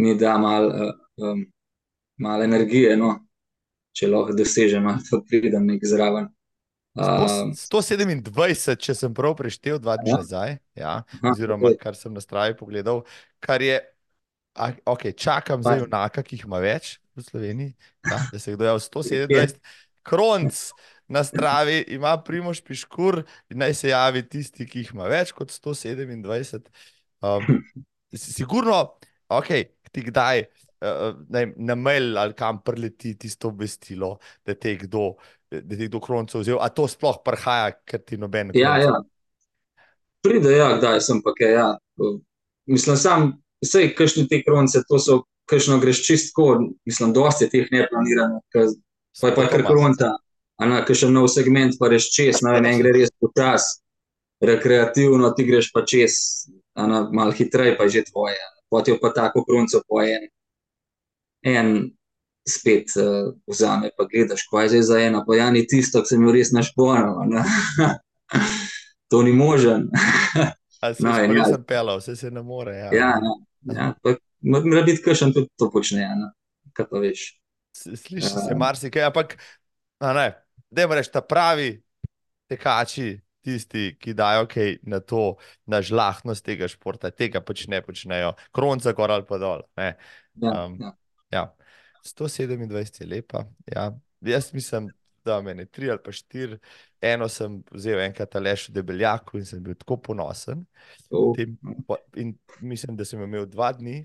mi da malo uh, um, mal energije. No če lahko dosežem, da pridem nek zraven. Um, 127, če sem prav preštel, dva dni ja. nazaj, ja, oziroma kar sem na stravi pogledal, kar je, a, ok, čakam za junaka, ki jih ima več v Sloveniji. Ja, da se je kdo javil 127, kronc na stravi, ima primoš piškur in naj se javi tisti, ki jih ima več kot 127. Um, sigurno, ok, ti kdaj ne, na mail ali kam preleti tisto obvestilo, da te je kdo, da te je kdo kronco vzel, a to sploh prihaja, ker ti noben ne. Ja, ja. Pride, ja, kdaj sem pa kaj. Ja. Mislim, sam, vse, kakšne te kronce, to so, kakšno greš čistko, mislim, dosti teh neplaniranih, pa je pa kar kronca, a na kakšen nov segment pa reš čez, na en gre res počas, rekreativno, ti greš pa čez, a na mal hitrej pa je že tvoje, potijo pa tako kronco po eni en spet uh, vzame, pa gledaš, kaj je za eno, pa ja, ni tisto, ki sem jo res našponil. [LAUGHS] to ni možen. [LAUGHS] Se no, ja, sem pelal, vse se ne more. Ja, ja, no, ja. mora biti kakšen tudi to počne. Ja, kaj pa veš. Slišiš uh, se marsikaj, ampak ne, da imaš ta pravi tekači. Tisti, ki dajo kaj na to, na žlahnost tega športa, tega pač ne počnejo, kronca gor ali pa dol. Ja, um, ja. Ja. 127 je lepa. Ja. Jaz mislim, da me je tri ali pa štiri. Eno sem vzel enkrat lež v debeljaku in sem bil tako ponosen. Oh. Tem, in mislim, da sem imel dva dni.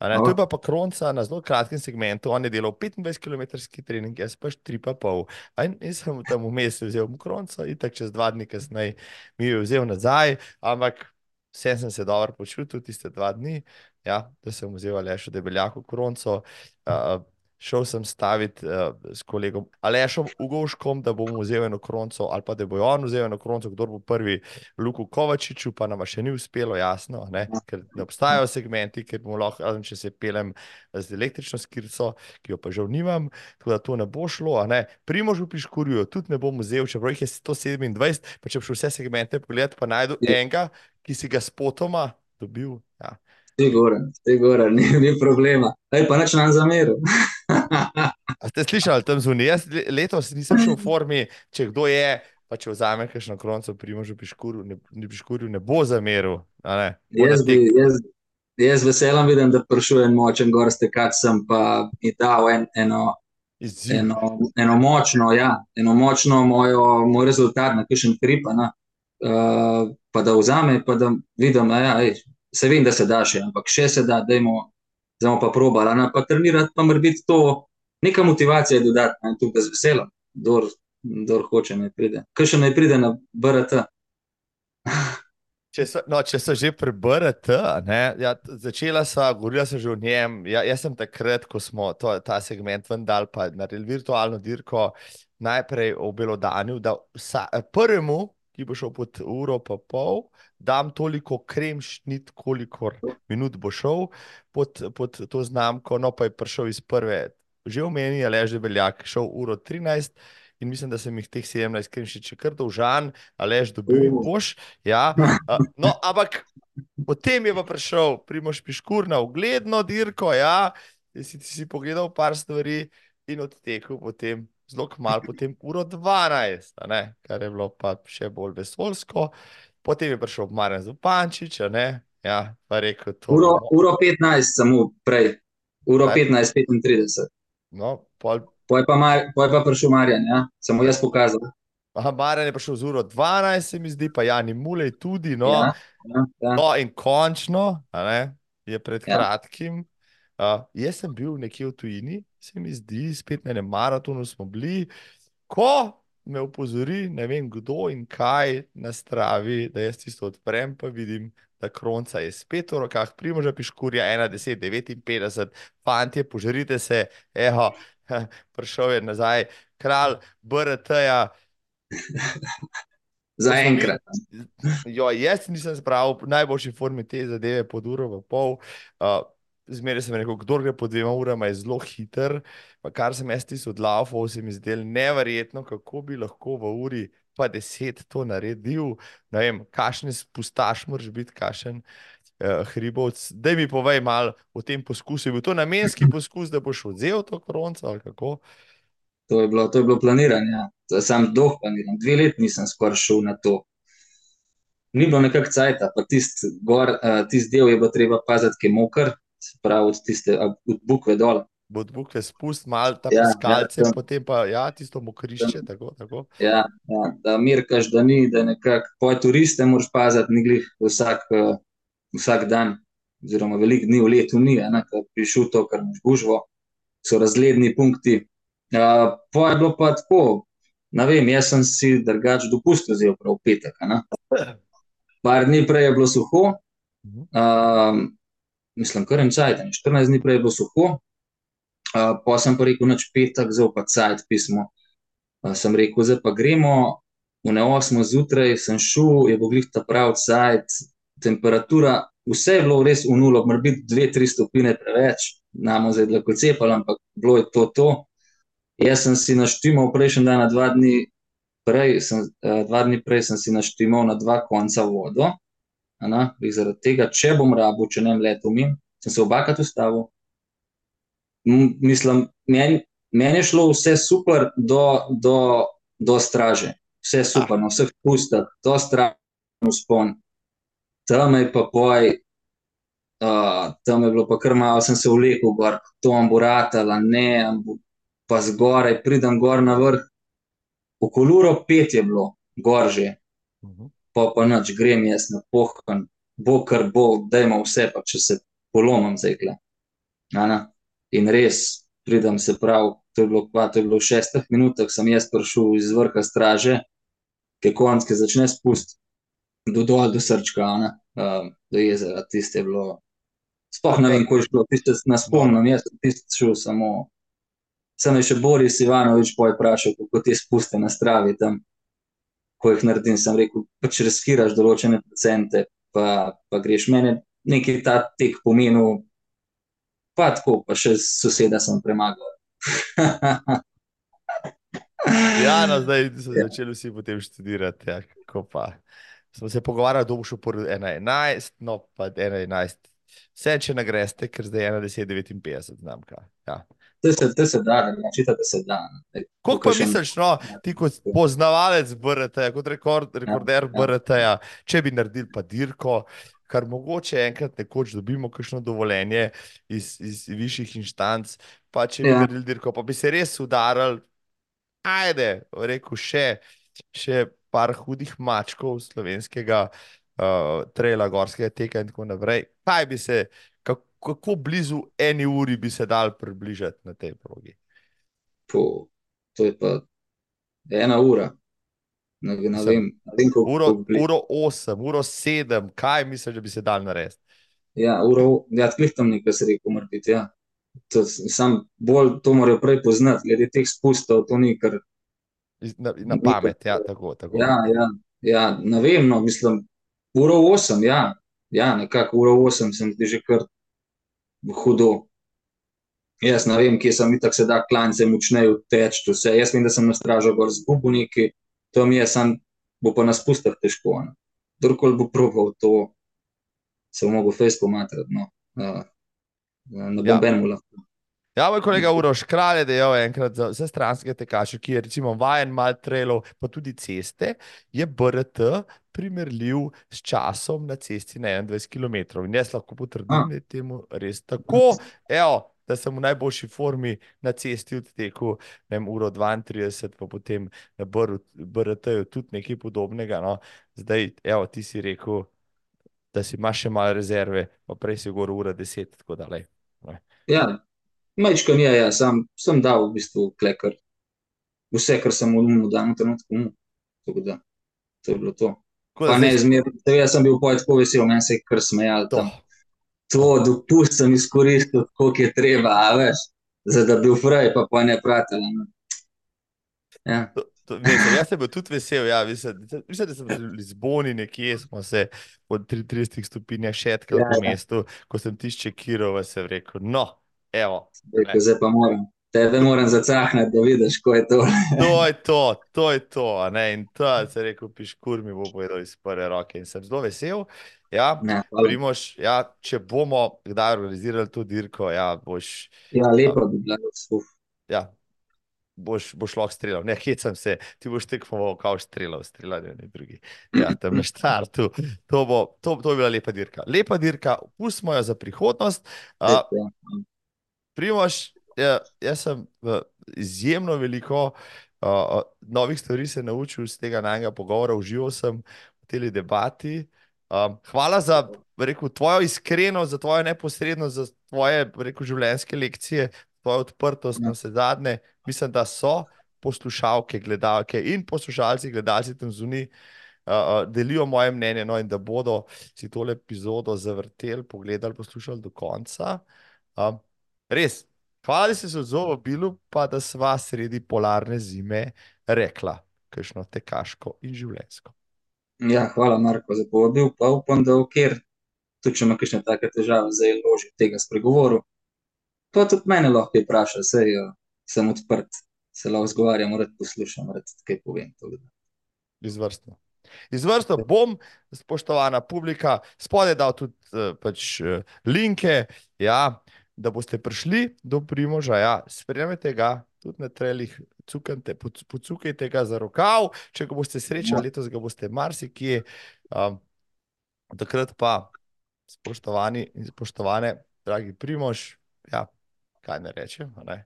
Ne, to je pa, pa kronca na zelo kratkem segmentu. On je delal 25 km trening, jaz pa 3,5. In, in sem tam vmes vzel kronco, in tako čez dva dni kasneje mi je vzel nazaj. Ampak vsem sem se dobro počutil tiste dva dni ja, da sem vzel le še debeljako kronco. Uh, šel sem staviti uh, s kolegom Alešom Ugoškom, da bom vzel eno kronco, ali pa da bo on vzel eno kronco, kdo bo prvi, Luku Kovačiču, pa nam še ni uspelo, jasno, ne? ker ne obstajajo segmenti, ker bomo lahko, razen če se pelem z električno skirco, ki jo pa žal nimam, tako da to ne bo šlo. Ne? Primož v Piškurju tudi ne bom vzel, čeprav jih je 127, pa če bi šel vse segmente pogledati, pa najdu ja. enega, ki si ga spotoma dobil. Ti gore, ni, ni problema. Aj pa neč nam zameru. [LAUGHS] ste slišali tam zunaj? Jaz letos nisem šel v formi, če kdo je, pa če vzame kakšno kronco, primožu piškurju, ne, ne, piškurju ne bo zameril. ne. Bo Jaz, na bi, jaz, jaz veselim vidim, da prišel en močen gorski kat, sem pa mi dal en, eno, Izziv. eno, eno močno, ja, eno močno mojo, moj rezultat na kakšen ne, uh, pa da vzame, pa da vidim, da ja, ej, se vem, da se da še, ampak še se da, dajmo, zdaj pa probali, a ne, pa trenirati, pa mora biti to neka motivacija dodatna in tukaj z veseljem, kdor, kdor hoče naj pride. Kaj še naj pride na BRT? Če so, no, če so že pri BRT, ne, ja, začela sva, govorila sem že o njem. Ja, jaz sem takrat, ko smo to, ta segment ven dal, pa naredili virtualno dirko, najprej obelodanil, da vsa, prvemu, ki bo šel pod uro pa pol, dam toliko krem šnit, kolikor minut bo šel pod, pod to znamko, no pa je prišel iz prve, že omenjen je Leže Beljak, šel uro 13 in mislim, da sem jih teh 17 krem še čekr dolžan, Alež dobil in boš. Ja, no, ampak potem je pa prišel Primoš Piškur na ugledno dirko, ja, si, si pogledal par stvari in odtekel potem zelo kmalu, potem uro 12, a ne, kar je bilo pa še bolj vesolsko. Potem je prišel Marjan Zupančič, ne, ja, pa rekel to. Uro, uro 15 samo prej, uro Kaj? 15, 35. No, pol, Poj pa, Mar, poj pa prišel Marjan, ja? samo jaz pokazal. aha, Marjan je prišel z uro 12, se mi zdi, pa Jani Mulej tudi, no. Ja, ja, ja. No, in končno, ne, je pred Ja. kratkim. Uh, jaz sem bil nekje v tujini, se mi zdi, spet na enem maratonu smo bili, ko me opozori, ne vem kdo in kaj na stravi, da jaz tisto odprem, pa vidim, da kronca je spet v rokah, primoža piškurja 1, 10, 59, fantje, požarite se, eho, [LAUGHS] prišel je nazaj, kralj BRT-ja. [LAUGHS] Zaenkrat. Jo, jaz nisem spravil najboljši formi te zadeve pod uro v pol. Uh, Zmeraj sem rekel, kdo gre po dvema urama, je zelo hiter. Pa kar sem jaz tisto odlaufal, se mi zdelo neverjetno, kako bi lahko v uri pa deset to naredil. Ne vem, kakšen spustaš moraš biti, kakšen uh, hribovc. Daj mi povej malo o tem poskusu. Je bil to namenski [LAUGHS] poskus, da boš odzel to kronco ali kako? To je bilo, to je bilo planiranje. Ja. Sam dolg planiran. Dve leti nisem skoraj šel na to. Ni bilo nekako cajta, pa tisti uh, tist del je bilo treba paziti, ki je moker, se pravi od tiste od bukve dol. Bo bukve spust, malo ta Ja, ja, piskalce, tam- potem pa ja, tisto mokrišče, tako, tako. Ja, ja, da mirkaš, da ni, da nekako poj turiste moraš paziti, ni glih vsak, uh, vsak dan, oziroma veliko dni v letu ni, ker prišel to, kar imaš gužvo, so razgledni punkti. Uh, pa je bilo pa tako, ne vem, jaz sem si drugač dopust vzel prav v petek. [CLEARS THROAT] Par dni prej je bilo suho, um, mislim, kar en cajt, ene 14 dni prej je bilo suho, uh, pa sem pa rekel, noč petek, zdaj pa cajt pismo. Uh, sem rekel, zdaj pa gremo, v ne 8 zjutraj sem šel, je bilo glih ta prav cajt, temperatura, vse je bilo res v nulo, biti 2-3 stopine preveč, namo zdaj lahko cepali, ampak bilo je to to. Jaz sem si naštimal prejšnji dan, na dva dni prej, sem, dva dni prej sem si naštimal na dva konca vodo, a ne, glih zaradi tega, če bom rabil, če ne vem, leto min, sem se obakrat ustavil. Mislim, meni, meni je šlo vse super do, do, do straže, vse super, na vseh pustah, do straže, uspon. Tam je pa poj, uh, tam je bilo pa kar malo, sem se vlekel gor, to amburatala, ne, ambu, pa zgoraj, pridem gor na vrh. Okoluro pet je bilo, gor že, Mhm. Pa pa nič, grem jaz na pohkan, bo kar bo, dajmo vse, pa če se polomam zdaj kle. In res, pridem se prav, to je bilo, kva, to je bilo v šestih minutah, sem jaz prišel iz vrha straže, ki konc, ki začne spust, do dol, do srčka, ne, um, do jezera, tiste je bilo, sploh ne vem, ko je šlo, tiste ne spomnim, jaz tiste šel samo, sem je še Boris Ivanovič poj vprašal, kako te spuste na stravi tam, ko jih naredim, sem rekel, pač riskiraš določene procente, pa, pa greš mene, neki ta tek pomenil, pa tako, pa še soseda sem premagal. [LAUGHS] Ja, no, zdaj so Ja. začeli vsi potem študirati. Ja, kako pa. Smo se pogovarjali, kdo bo šel po 1.11, no pa 1.11. Vse, če nagreste, ker zdaj je 1.10.59 znamka. Ja. To se, to se da, načita, da se da. ne. Ej, Kako pa misliš, no, ti kot poznavalec BRT, kot rekord, rekorder ja. BRT-ja, če bi naredili pa dirko, kar mogoče enkrat nekoč dobimo kakšno dovoljenje iz, iz višjih inštanc, pa če bi Ja. naredili dirko, pa bi se res udarili, ajde, rekel še, še par hudih mačkov slovenskega uh, trela, gorskega teka in tako naprej. Kaj bi se, kako, blizu eni uri bi se dal približati na tej progi? Po, to je pa ena ura. Ne, ne Mislim, vem, ne vem koliko Uro, koliko uro 8, uro 7, kaj misliš, da bi se dal narediti? Ja, uro, ja, tlih tam nekaj se rekel, mora biti, ja. To, sam bolj to morajo prej poznati, glede teh spustov, to ni kar. Na, na Nekaj- pamet, ja, tako. tako. Ja, ja, ja, ne vem, no, mislim, uro 8, ja, ja, nekako uro 8 se mi zdi že kar hudo. Jaz ne vem, kje sem itak se da klance močneje teč, vse. Jaz vem, da sem na stražo gor zgubil neki, to mi je sam, bo pa na spustah težko. Ne. Kdorkoli bo probal to, se bo mogel fejs pomatrati, no. Uh, ne bom ja. benemu lahko. Ja, moj kolega Uroš Kralj je dejal enkrat za vse stranske tekače, ki je recimo vajen mal trailov, pa tudi ceste, je BRT primerljiv s časom na cesti na 21 km. In jaz lahko potrdim, da je temu res tako. Evo, da sem v najboljši formi na cesti odtekel, ne vem, uro 32, pa potem na BRT-ju tudi nekaj podobnega. No. Zdaj, evo, ti si rekel, da si imaš še malo rezerve, pa prej si govoril ura 10, tako da le. Ja, majčkan je, ja, sam sem dal v bistvu klekar. Vse, kar sem v umu dal, v trenutku umu. Tako da, to je bilo to. Da Pa ne zmerno, jaz sem bil pojď tako vesel, meni se je kar smejal to. tam. To dopust sem izkoristil, koliko je treba, a veš, za da bi bil fraj, pa pa ne pratel. ne. Ja, To, to, mislim, jaz sem bil tudi vesel. Ja, mislim, da- mislim, da sem bil v Lizboni, nekje smo se po 33 stopinjah šetkali Ja, po ja. mestu, ko sem tišče Kirova se rekel, no, evo, rekel, zdaj pa moram. Tebe moram zacahnati, da vidiš, ko je to. [LAUGHS] to je to, to je to. Ne? In to se je rekel, piškur mi bo povedal iz prve roke. In sem zelo vesel. Ja, Ja, hvala. Primož, ja, če bomo kdaj organizirali to dirko, ja, boš, ja lepo bi bilo. uf. ja, boš, boš lahko streljal. Ne, hecam se, ti boš tekmoval, kao streljal, streljanje, ne drugi. Ja, tam na štartu. To bo, to, to bi bila lepa dirka. Lepa dirka, pustimo jo za prihodnost. A, Primož, ja, jaz sem izjemno veliko uh, novih stvari se naučil iz tega najnega pogovora, užival sem v tej debati. Um, hvala za rekel, tvojo iskrenost, za tvojo neposrednost, za tvoje rekel, življenjske lekcije, tvojo odprtost Ja. na vse zadnje. Mislim, da so poslušalke, gledalke in poslušalci, gledalci tam zunaj. Uh, delijo moje mnenje, no, in da bodo si tole epizodo zavrteli, pogledali, poslušali do konca. Um, res, hvala, da si se odzval v Bilu, pa da sva sredi polarne zime rekla, kakšno tekaško in življenjsko. Ja, hvala, Marko, za povabil. Pa upam, da okjer, tudi če ima kakšne take težave, zdaj loži tega spregovoru. Pa tudi mene lahko je vprašal, sej uh, sem odprt, se lahko zgovarjam, rad poslušam, rad kaj povem. Izvrstno. Izvrstno bom, spoštovana publika, spodaj dal tudi uh, pač, uh, linke, ja, da boste prišli do Primoža. Ja, spremljate ga tudi na trelih, cukante, poc- pocukajte ga za rokav, če ga boste srečali, letos ga boste marsikje. Um, takrat pa, spoštovani in spoštovane, dragi Primož, ja, kaj ne rečem, ne?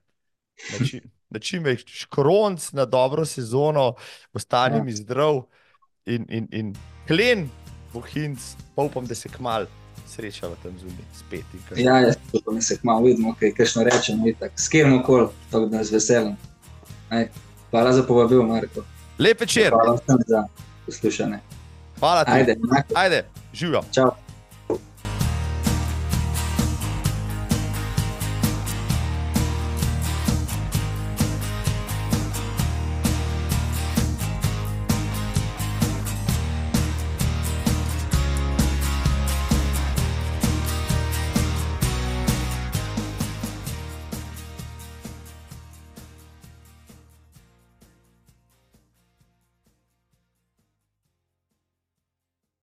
Na čim, na čim več škronc, na dobro sezono, ostani mi zdrav in, in, in klen, bohinc, pa upam, da se kmal srečava tam zunaj spet. kar- Ja, jaz da se kmalo vidimo, kaj kakšno rečemo, itak. S kjermo koli, tako da z veseljem. Ej, Hvala za povabil, Marko. Lep večer, Hvala vsem za poslušanje. hvala ti. Ajde, enako. Ajde, živijo. Čau.